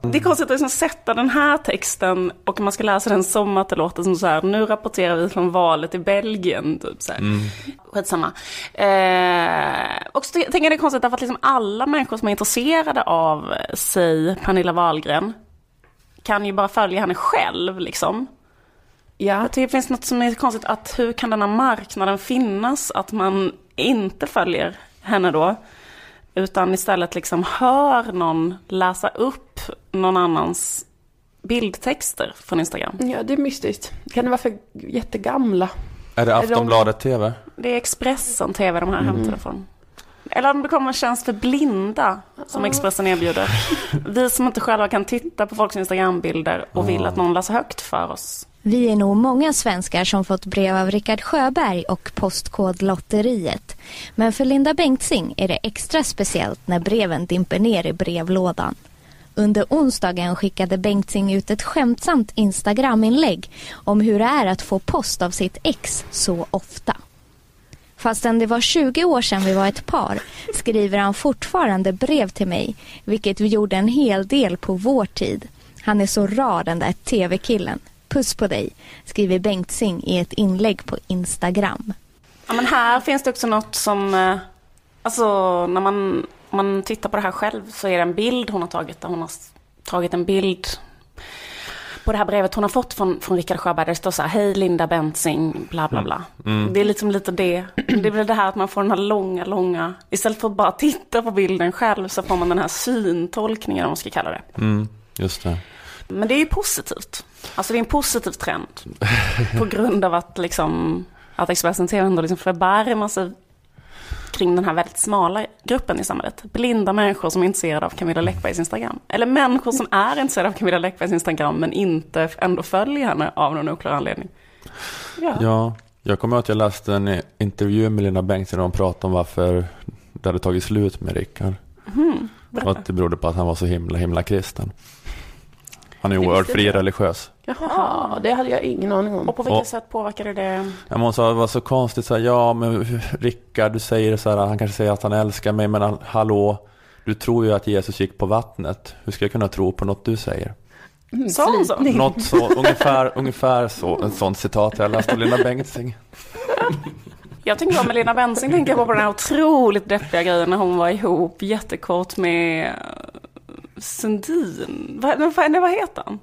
Speaker 3: Det är konstigt att liksom sätta den här texten och man ska läsa den som att det låter som så här, nu rapporterar vi från valet i Belgien, typ så här.
Speaker 1: mm.
Speaker 3: Skitsamma. Eh, och så tänker jag det är konstigt därför att liksom alla människor som är intresserade av, eh, säg Pernilla Wahlgren, kan ju bara följa henne själv liksom.
Speaker 2: Ja.
Speaker 3: Jag tycker det finns något som är konstigt, att hur kan denna marknaden finnas, att man inte följer henne då, utan istället liksom hör någon läsa upp någon annans bildtexter från Instagram.
Speaker 2: ja, det är mystiskt. Kan det vara för jättegamla?
Speaker 1: är det
Speaker 2: de-
Speaker 1: Aftonbladet TV?
Speaker 3: Det är Expressen TV de här
Speaker 2: Mm.
Speaker 3: hämtar ifrån. Eller om det kommer en tjänst för blinda som Expressen erbjuder. Vi som inte själva kan titta på folks Instagrambilder och vill att någon läser högt för oss.
Speaker 17: Vi är nog många svenskar som fått brev av Rickard Sjöberg och Postkodlotteriet. Men för Linda Bengtzing är det extra speciellt när breven dimper ner i brevlådan. Under onsdagen skickade Bengtzing ut ett skämtsamt Instagram-inlägg om hur det är att få post av sitt ex så ofta. Fastän det var 20 år sedan vi var ett par skriver han fortfarande brev till mig, vilket vi gjorde en hel del på vår tid. Han är så rar den där tv-killen. Puss på dig, skriver Bengtzing i ett inlägg på Instagram.
Speaker 3: Ja, men här finns det också något som, eh, alltså när man, man tittar på det här själv så är det en bild hon har tagit där hon har tagit en bild på det här brevet hon har fått från, från Rickard Sjöberg där det står så här, hej Linda Bensing, bla bla bla.
Speaker 1: Mm.
Speaker 3: Det är liksom lite det, det är väl det här att man får den här långa, långa, istället för att bara titta på bilden själv så får man den här syntolkningen om man ska kalla det.
Speaker 1: Mm, just det.
Speaker 3: Men det är ju positivt. Alltså det är en positiv trend. På grund av att, liksom, att Expressen TV ändå liksom förbarmar sig kring den här väldigt smala gruppen i samhället. Blinda människor som är intresserade av Camilla Läckbergs Instagram. Eller människor som är intresserade av Camilla Läckbergs Instagram men inte ändå följer henne av någon oklar anledning. Ja.
Speaker 1: Ja, jag kommer ihåg att jag läste en intervju med Linda Bengtzing där de pratade om varför det hade tagit slut med Rickard.
Speaker 3: Berätta.
Speaker 1: Och att det berodde på att han var så himla, himla kristen. Han är oerhört
Speaker 2: visste
Speaker 1: fri
Speaker 2: jag.
Speaker 1: religiös.
Speaker 2: Jaha, det hade jag ingen aning om.
Speaker 3: Och på vilket
Speaker 1: Och-
Speaker 3: sätt påverkade det?
Speaker 1: Jag måste det var så konstigt så här, ja men Rickard, du säger så här, han kanske säger att han älskar mig, men han, hallå, du tror ju att Jesus gick på vattnet. Hur ska jag kunna tro på något du säger?
Speaker 3: Sa hon så?
Speaker 1: Något så, ungefär, ungefär så, ett sånt citat jag läste av Linda Bengtzing.
Speaker 3: Jag tänker bara med Lena Bensing tänker jag på den här otroligt deppiga grejen när hon var ihop jättekort med Sundin. Vad, vad, vad heter han?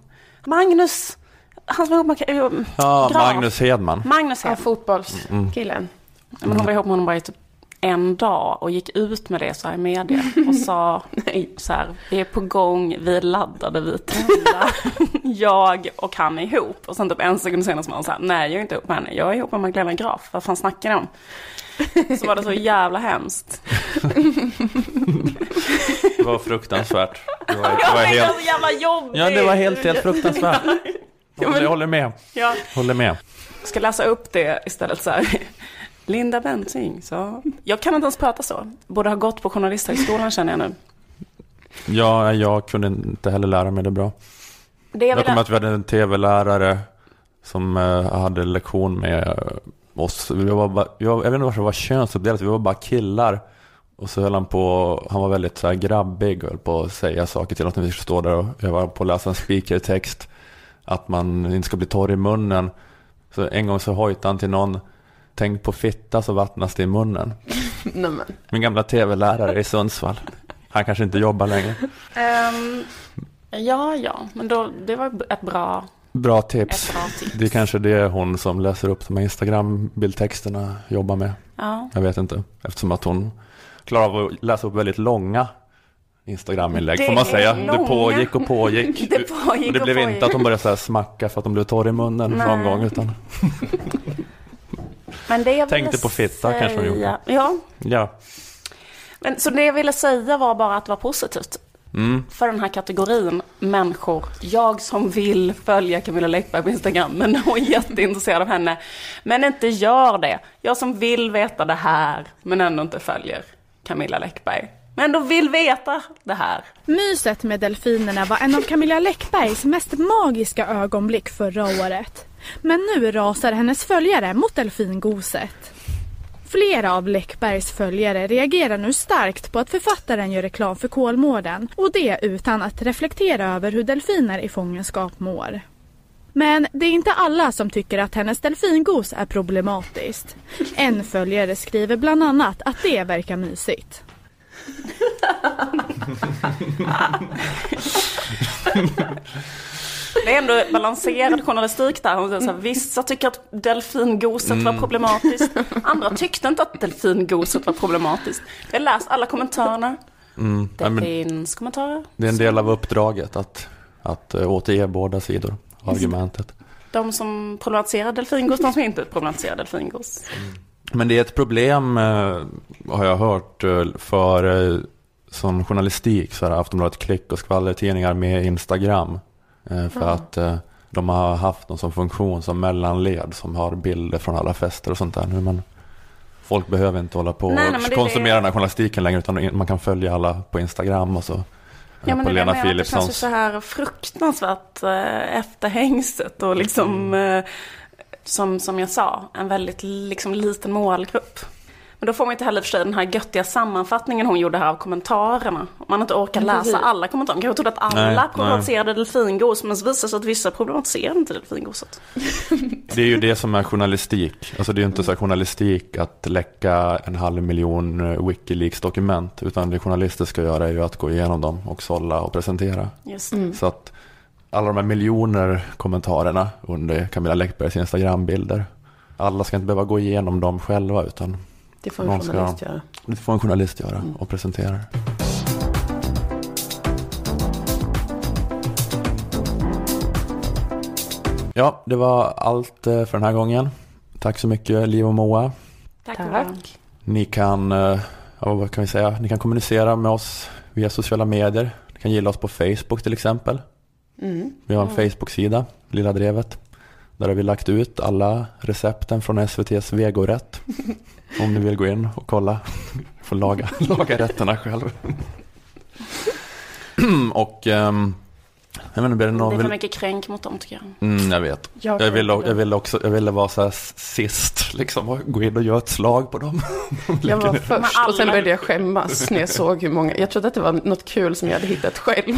Speaker 3: Magnus. Han som var ihop med eh,
Speaker 1: Ja,
Speaker 3: Graf.
Speaker 1: Magnus Hedman.
Speaker 3: Magnus
Speaker 2: Ja,
Speaker 3: heter
Speaker 2: fotbollskillen.
Speaker 3: Men hon var ihop med honom bara i typ en dag och gick ut med det så här i media och sa så här, vi är på gång, vi är laddade, vi är tända, jag och han är ihop. Och sen typ en sekund senare så var han så här, nej jag är inte ihop med henne, jag är ihop med Magdalena Graf, vad fan snackar ni om? Så var det så jävla hemskt.
Speaker 1: Det var fruktansvärt. Det var, det
Speaker 3: Jag
Speaker 1: var helt...
Speaker 3: så jävla jobbigt.
Speaker 1: Ja, det var helt, helt fruktansvärt. Jag håller med.
Speaker 3: Ja.
Speaker 1: Håller med.
Speaker 3: Jag ska läsa upp det istället så här. Linda Bensing sa, jag kan inte ens prata så. Borde ha gått på Journalisthögskolan känner jag nu.
Speaker 1: Ja, jag kunde inte heller lära mig det bra.
Speaker 3: Det jag
Speaker 1: jag kommer att vi hade en tv-lärare som eh, hade lektion med eh, oss. Vi var bara, jag, jag vet inte varför det var könsuppdelat, vi var bara killar. Och så höll han på, han var väldigt så här grabbig och höll på att säga saker till oss när vi skulle stå där och jag var på att läsa en speakertext. Att man inte ska bli torr i munnen. Så en gång så hojtade han till någon, tänk på fitta så vattnas det i munnen.
Speaker 2: Nämen.
Speaker 1: Min gamla tv-lärare i Sundsvall. Han kanske inte jobbar längre.
Speaker 3: Ehm, ja, ja, men då, det var ett bra...
Speaker 1: Bra tips.
Speaker 3: Bra tips.
Speaker 1: Det är kanske det hon som läser upp de här Instagram-bildtexterna jobbar med.
Speaker 3: Ja.
Speaker 1: Jag vet inte. Eftersom att hon klarar av att läsa upp väldigt långa Instagram-inlägg
Speaker 3: Det
Speaker 1: får man
Speaker 3: är
Speaker 1: säga. Det
Speaker 3: långa.
Speaker 1: pågick och pågick.
Speaker 3: Det pågick
Speaker 1: och det
Speaker 3: och
Speaker 1: blev
Speaker 3: pågick.
Speaker 1: inte att hon började så smacka för att de blev torr i munnen någon
Speaker 3: Nej.
Speaker 1: gång. Utan
Speaker 3: Men det jag
Speaker 1: Tänkte på fitta kanske hon gjorde.
Speaker 3: säga- Ja,
Speaker 1: ja.
Speaker 3: men så det jag ville säga var bara att det var positivt.
Speaker 1: Mm.
Speaker 3: För den här kategorin människor. Jag som vill följa Camilla Läckberg på Instagram men är jätteintresserad av henne. Men inte gör det. Jag som vill veta det här men ändå inte följer Camilla Läckberg. Men ändå vill veta det här.
Speaker 16: Myset med delfinerna var en av Camilla Läckbergs mest magiska ögonblick förra året. Men nu rasar hennes följare mot delfingoset. Flera av Läckbergs följare reagerar nu starkt på att författaren gör reklam för Kolmården och det utan att reflektera över hur delfiner i fångenskap mår. Men det är inte alla som tycker att hennes delfingos är problematiskt. En följare skriver bland annat att det verkar mysigt.
Speaker 3: Det är ändå balanserad journalistik där. Hon säger så här, Vissa tycker att delfingoset var
Speaker 1: Mm.
Speaker 3: problematiskt. Andra tyckte inte att delfingoset var problematiskt. Jag läste alla kommentarerna.
Speaker 1: Mm.
Speaker 3: Det
Speaker 1: men
Speaker 3: finns kommentarer.
Speaker 1: det är en del av uppdraget att, att eh, återge båda sidor av argumentet.
Speaker 3: De som problematiserar delfingos, de som inte problematiserar delfingos.
Speaker 1: Men det är ett problem, eh, har jag hört, eh, för som journalistik så har Aftonbladet Klick och skvallertidningar med Instagram. Eh, för
Speaker 3: Ja.
Speaker 1: att eh, de har haft någon som funktion som mellanled som har bilder från alla fester och sånt där. Nu, men folk behöver inte hålla på
Speaker 3: Nej,
Speaker 1: och
Speaker 3: det
Speaker 1: konsumera
Speaker 3: det-
Speaker 1: den här journalistiken längre utan man kan följa alla på Instagram och så. eh,
Speaker 3: Ja, men
Speaker 1: på
Speaker 3: det, det,
Speaker 1: Lena
Speaker 3: jag menar, det känns ju
Speaker 1: Philipssons.
Speaker 3: så här fruktansvärt eh, efter hängstet och liksom, eh, som, som jag sa, en väldigt liksom, liten målgrupp. Men då får man inte heller för sig den här göttiga sammanfattningen hon gjorde här av kommentarerna. Om man inte orkar läsa
Speaker 2: precis.
Speaker 3: alla kommentarer. Kanske trodde att alla
Speaker 1: Nej, nej.
Speaker 3: problematiserade delfingos, men så visar det sig att vissa problematiserade inte delfingoset.
Speaker 1: Det är ju det som är journalistik. Alltså det är ju inte så här journalistik att läcka en halv miljon eh, Wikileaks-dokument. Utan det journalister ska göra är ju att gå igenom dem och sålla och presentera.
Speaker 3: Just
Speaker 2: Mm.
Speaker 1: Så att alla de här miljoner kommentarerna under Camilla Läckbergs Instagram-bilder. Alla ska inte behöva gå igenom dem själva utan
Speaker 2: Det får en journalist göra.
Speaker 1: Det får en journalist göra och presentera. Ja, det var allt eh, för den här gången. Tack så mycket Liv och Moa.
Speaker 3: Tack.
Speaker 2: Tack.
Speaker 1: Ni kan, eh, ja, vad kan vi säga, ni kan kommunicera med oss via sociala medier. Ni kan gilla oss på Facebook till exempel.
Speaker 2: Mm.
Speaker 1: Vi har en
Speaker 2: Mm.
Speaker 1: Facebook-sida, Lilla Drevet. Där har vi lagt ut alla recepten från SVTs vegorätt. Om ni vill gå in och kolla. Får laga, laga rätterna själv. och ehm, jag blir det
Speaker 3: är för
Speaker 1: vill...
Speaker 3: mycket kränk mot dem tycker jag.
Speaker 1: Mm, jag vet.
Speaker 3: Jag
Speaker 1: Jag, ville, jag ville också, jag ville vara så här sist, liksom, och gå in och göra ett slag på dem.
Speaker 2: Jag var först och sen började jag skämmas när jag såg hur många, jag trodde att det var något kul som jag hade hittat själv.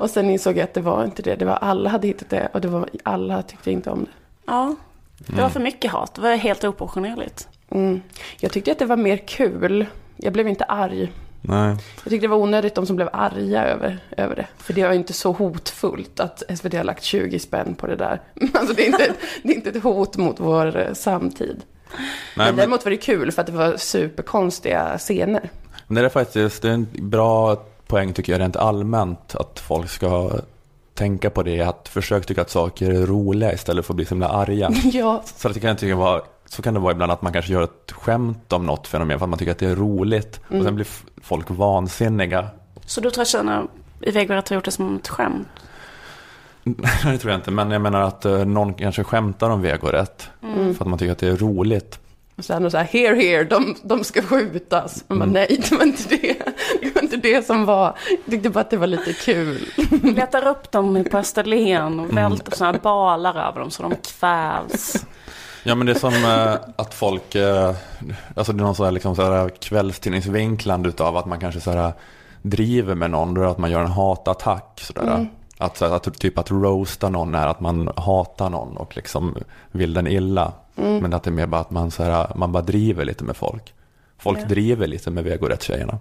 Speaker 2: Och sen insåg jag att det var inte det, det var alla hade hittat det och det var alla tyckte inte om det.
Speaker 3: Ja, det var
Speaker 2: Mm.
Speaker 3: för mycket hat. Det var helt oproportionerligt.
Speaker 2: Mm. Jag tyckte att det var mer kul. Jag blev inte arg.
Speaker 1: Nej.
Speaker 2: Jag tyckte det var onödigt de som blev arga över, över det. För det var inte så hotfullt att SVT har lagt 20 spänn på det där. Alltså det är inte, det är inte ett hot mot vår eh, samtid.
Speaker 1: Nej,
Speaker 2: men
Speaker 1: men-
Speaker 2: däremot var det kul för att det var superkonstiga scener.
Speaker 1: Men det är faktiskt det är en bra poäng tycker jag rent allmänt att folk ska tänka på det att försök tycka att saker är roliga istället för att bli så himla arga.
Speaker 2: Ja.
Speaker 1: Så, att det kan jag tycka vara, så kan det vara ibland att man kanske gör ett skämt om något fenomen för att man tycker att det är roligt
Speaker 3: Mm.
Speaker 1: och sen blir folk vansinniga.
Speaker 3: Så du tror att tjejerna i Vägverket har gjort det som ett skämt?
Speaker 1: det tror jag inte, men jag menar att eh, någon kanske skämtar om vegorätt
Speaker 2: Mm.
Speaker 1: för att man tycker att det är roligt.
Speaker 2: Och sen så här, here, here, de, de ska skjutas. Bara,
Speaker 1: Mm.
Speaker 2: nej, det var inte det. Det som var. Jag tyckte bara att det var lite kul.
Speaker 3: Letar upp dem på Österlen och
Speaker 1: Mm.
Speaker 3: välter sådana här balar över dem så de kvävs.
Speaker 1: Ja men det är som eh, att folk, eh, alltså det är någon sån här, liksom, så här kvällstidningsvinklande utav att man kanske så här, driver med någon, då är det att man gör en hatattack. Så där.
Speaker 2: Mm.
Speaker 1: Att, att, typ att roasta någon är att man hatar någon och liksom vill den illa.
Speaker 2: Mm.
Speaker 1: Men att det är mer bara att man, så här, man bara driver lite med folk. Folk
Speaker 2: Ja.
Speaker 1: driver lite med vegorättstjejerna.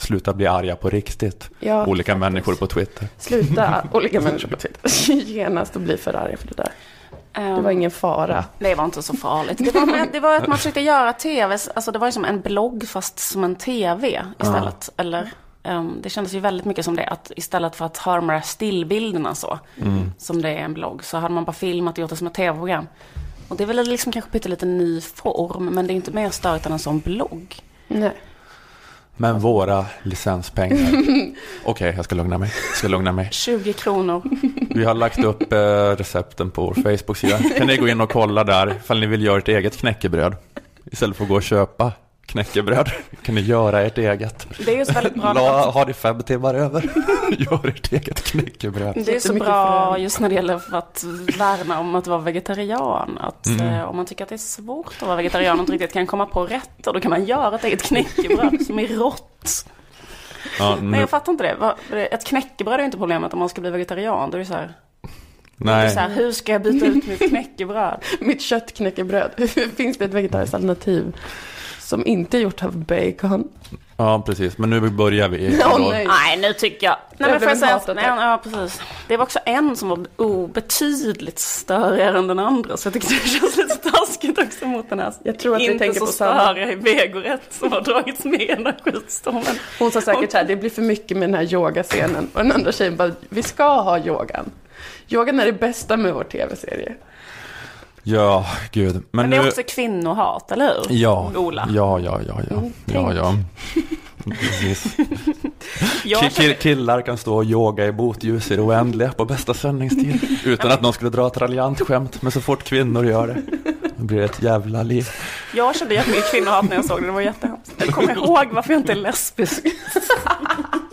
Speaker 1: Sluta bli arga på riktigt.
Speaker 2: Ja,
Speaker 1: Olika människor på Twitter.
Speaker 2: Sluta, olika människor på Twitter, genast och bli för arga för det där. Det var ingen fara.
Speaker 3: Det var inte så farligt. Det var, med, det var att man försökte göra tv, alltså det var ju som en blogg fast som en tv istället. Eller, ehm, det kändes ju väldigt mycket som det, att istället för att ha de här stillbilderna så,
Speaker 1: Mm.
Speaker 3: som det är en blogg, så hade man bara filmat och gjort det som ett tv-program. Och det är väl liksom kanske pyttelite ny form, men det är inte mer störigt än en sån blogg.
Speaker 2: Nej.
Speaker 1: Men våra licenspengar. Okej, jag ska lugna mig. Jag ska lugna mig.
Speaker 3: 20 kronor.
Speaker 1: Vi har lagt upp eh, recepten på vår Facebook-sida. Kan ni gå in och kolla där ifall ni vill göra ett eget knäckebröd. Istället för att gå och köpa knäckebröd kan ni göra ert eget.
Speaker 3: Det är ju så väldigt bra.
Speaker 1: La, har ni fem timmar över, gör ert eget knäckebröd.
Speaker 3: Det är så bra just när det gäller att värna om att vara vegetarian. Att
Speaker 1: Mm.
Speaker 3: eh, om man tycker att det är svårt att vara vegetarian och inte riktigt kan komma på rätter, då kan man göra ett eget knäckebröd som är rått.
Speaker 1: Ja,
Speaker 3: Men
Speaker 1: nu,
Speaker 3: jag fattar inte det. Ett knäckebröd är inte problemet om man ska bli vegetarian. Då är det så här, det är
Speaker 1: nej,
Speaker 3: så här hur ska jag byta ut mitt knäckebröd?
Speaker 2: Mitt köttknäckebröd. Finns det ett vegetariskt alternativ som inte är gjort av bacon?
Speaker 1: ja precis. Men nu börjar vi. Då-
Speaker 2: nej.
Speaker 3: Nej, nu tycker jag... Nej,
Speaker 2: Jag
Speaker 3: men jag säga... Nej, ja, precis. Det var också en som var obetydligt större än den andra. Så jag tyckte det känns lite taskigt också mot den här.
Speaker 2: Jag tror att vi
Speaker 3: inte
Speaker 2: tänker
Speaker 3: så
Speaker 2: på
Speaker 3: störiga i vegorätt som har dragits med i den här skitstormen.
Speaker 2: Hon sa säkert så här, det blir för mycket med den här yogascenen. Och den andra tjejen bara, vi ska ha yogan. Yogan är det bästa med vår tv-serie.
Speaker 1: Ja, gud. Men,
Speaker 3: Men det
Speaker 1: nu...
Speaker 3: är också kvinnohat, eller hur?
Speaker 1: Ja,
Speaker 3: Ola.
Speaker 1: ja, ja, ja, ja.
Speaker 2: Mm,
Speaker 1: ja, ja. Precis.
Speaker 3: Jag
Speaker 1: Ki- ki- killar kan stå och yoga i motljus i det oändliga på bästa sändningstid utan att någon skulle dra ett raljant skämt. Men så fort kvinnor gör det, då blir det ett jävla liv.
Speaker 3: Jag kände jättemycket kvinnohat när jag såg det, det var jättehemskt. Jag kommer ihåg varför jag inte är lesbisk.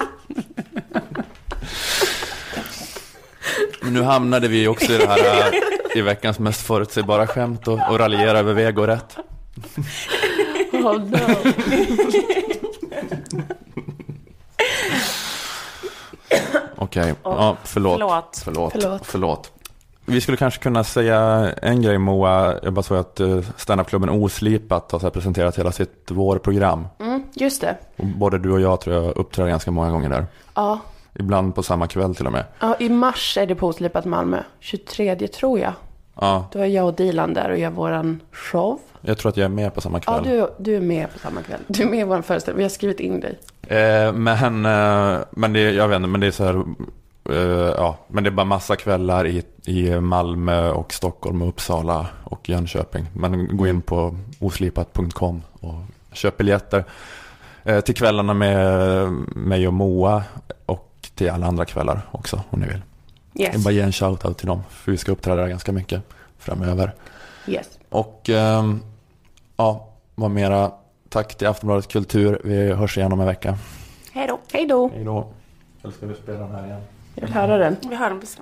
Speaker 1: Men nu hamnade vi också i det här i veckans mest förutsägbara skämt och, och raljera över vegorätt.
Speaker 2: Oh no.
Speaker 1: Okej, ja, förlåt.
Speaker 3: Förlåt.
Speaker 1: Förlåt.
Speaker 2: Förlåt.
Speaker 1: Förlåt. Vi skulle kanske kunna säga en grej Moa. Jag bara såg att uh, standupklubben Oslipat har presenterat hela sitt vårprogram.
Speaker 2: Mm, just det.
Speaker 1: Både du och jag tror jag uppträder ganska många gånger där.
Speaker 2: Ja.
Speaker 1: Ibland på samma kväll till och med.
Speaker 2: ja, i mars är det på Oslipat Malmö. 23 tror jag.
Speaker 1: Ja,
Speaker 2: Då är jag och Dilan där och gör våran show.
Speaker 1: jag tror att jag är med på samma
Speaker 2: Ja,
Speaker 1: kväll.
Speaker 2: du, du är med på samma kväll. Du är med i vår föreställning. Vi har skrivit in dig.
Speaker 1: Eh, men, eh, men det, jag vet inte, men det är så här, eh, ja, men det är bara massa kvällar i, i Malmö och Stockholm och Uppsala och Jönköping. Men gå in på oslipat.com och köp biljetter eh, till kvällarna med mig och Moa och till alla andra kvällar också om ni vill.
Speaker 2: Yes.
Speaker 1: Jag bara ge en shout-out till dem, för vi ska uppträda där ganska mycket framöver.
Speaker 2: Yes.
Speaker 1: Och ehm, ja, vad mera. Tack till Aftonbladet Kultur. Vi hörs igen om en vecka.
Speaker 3: Hej då.
Speaker 2: Hej då.
Speaker 1: Hej då. Eller ska vi spela den här igen?
Speaker 2: Jag vill höra den.
Speaker 3: Vi hör den precis.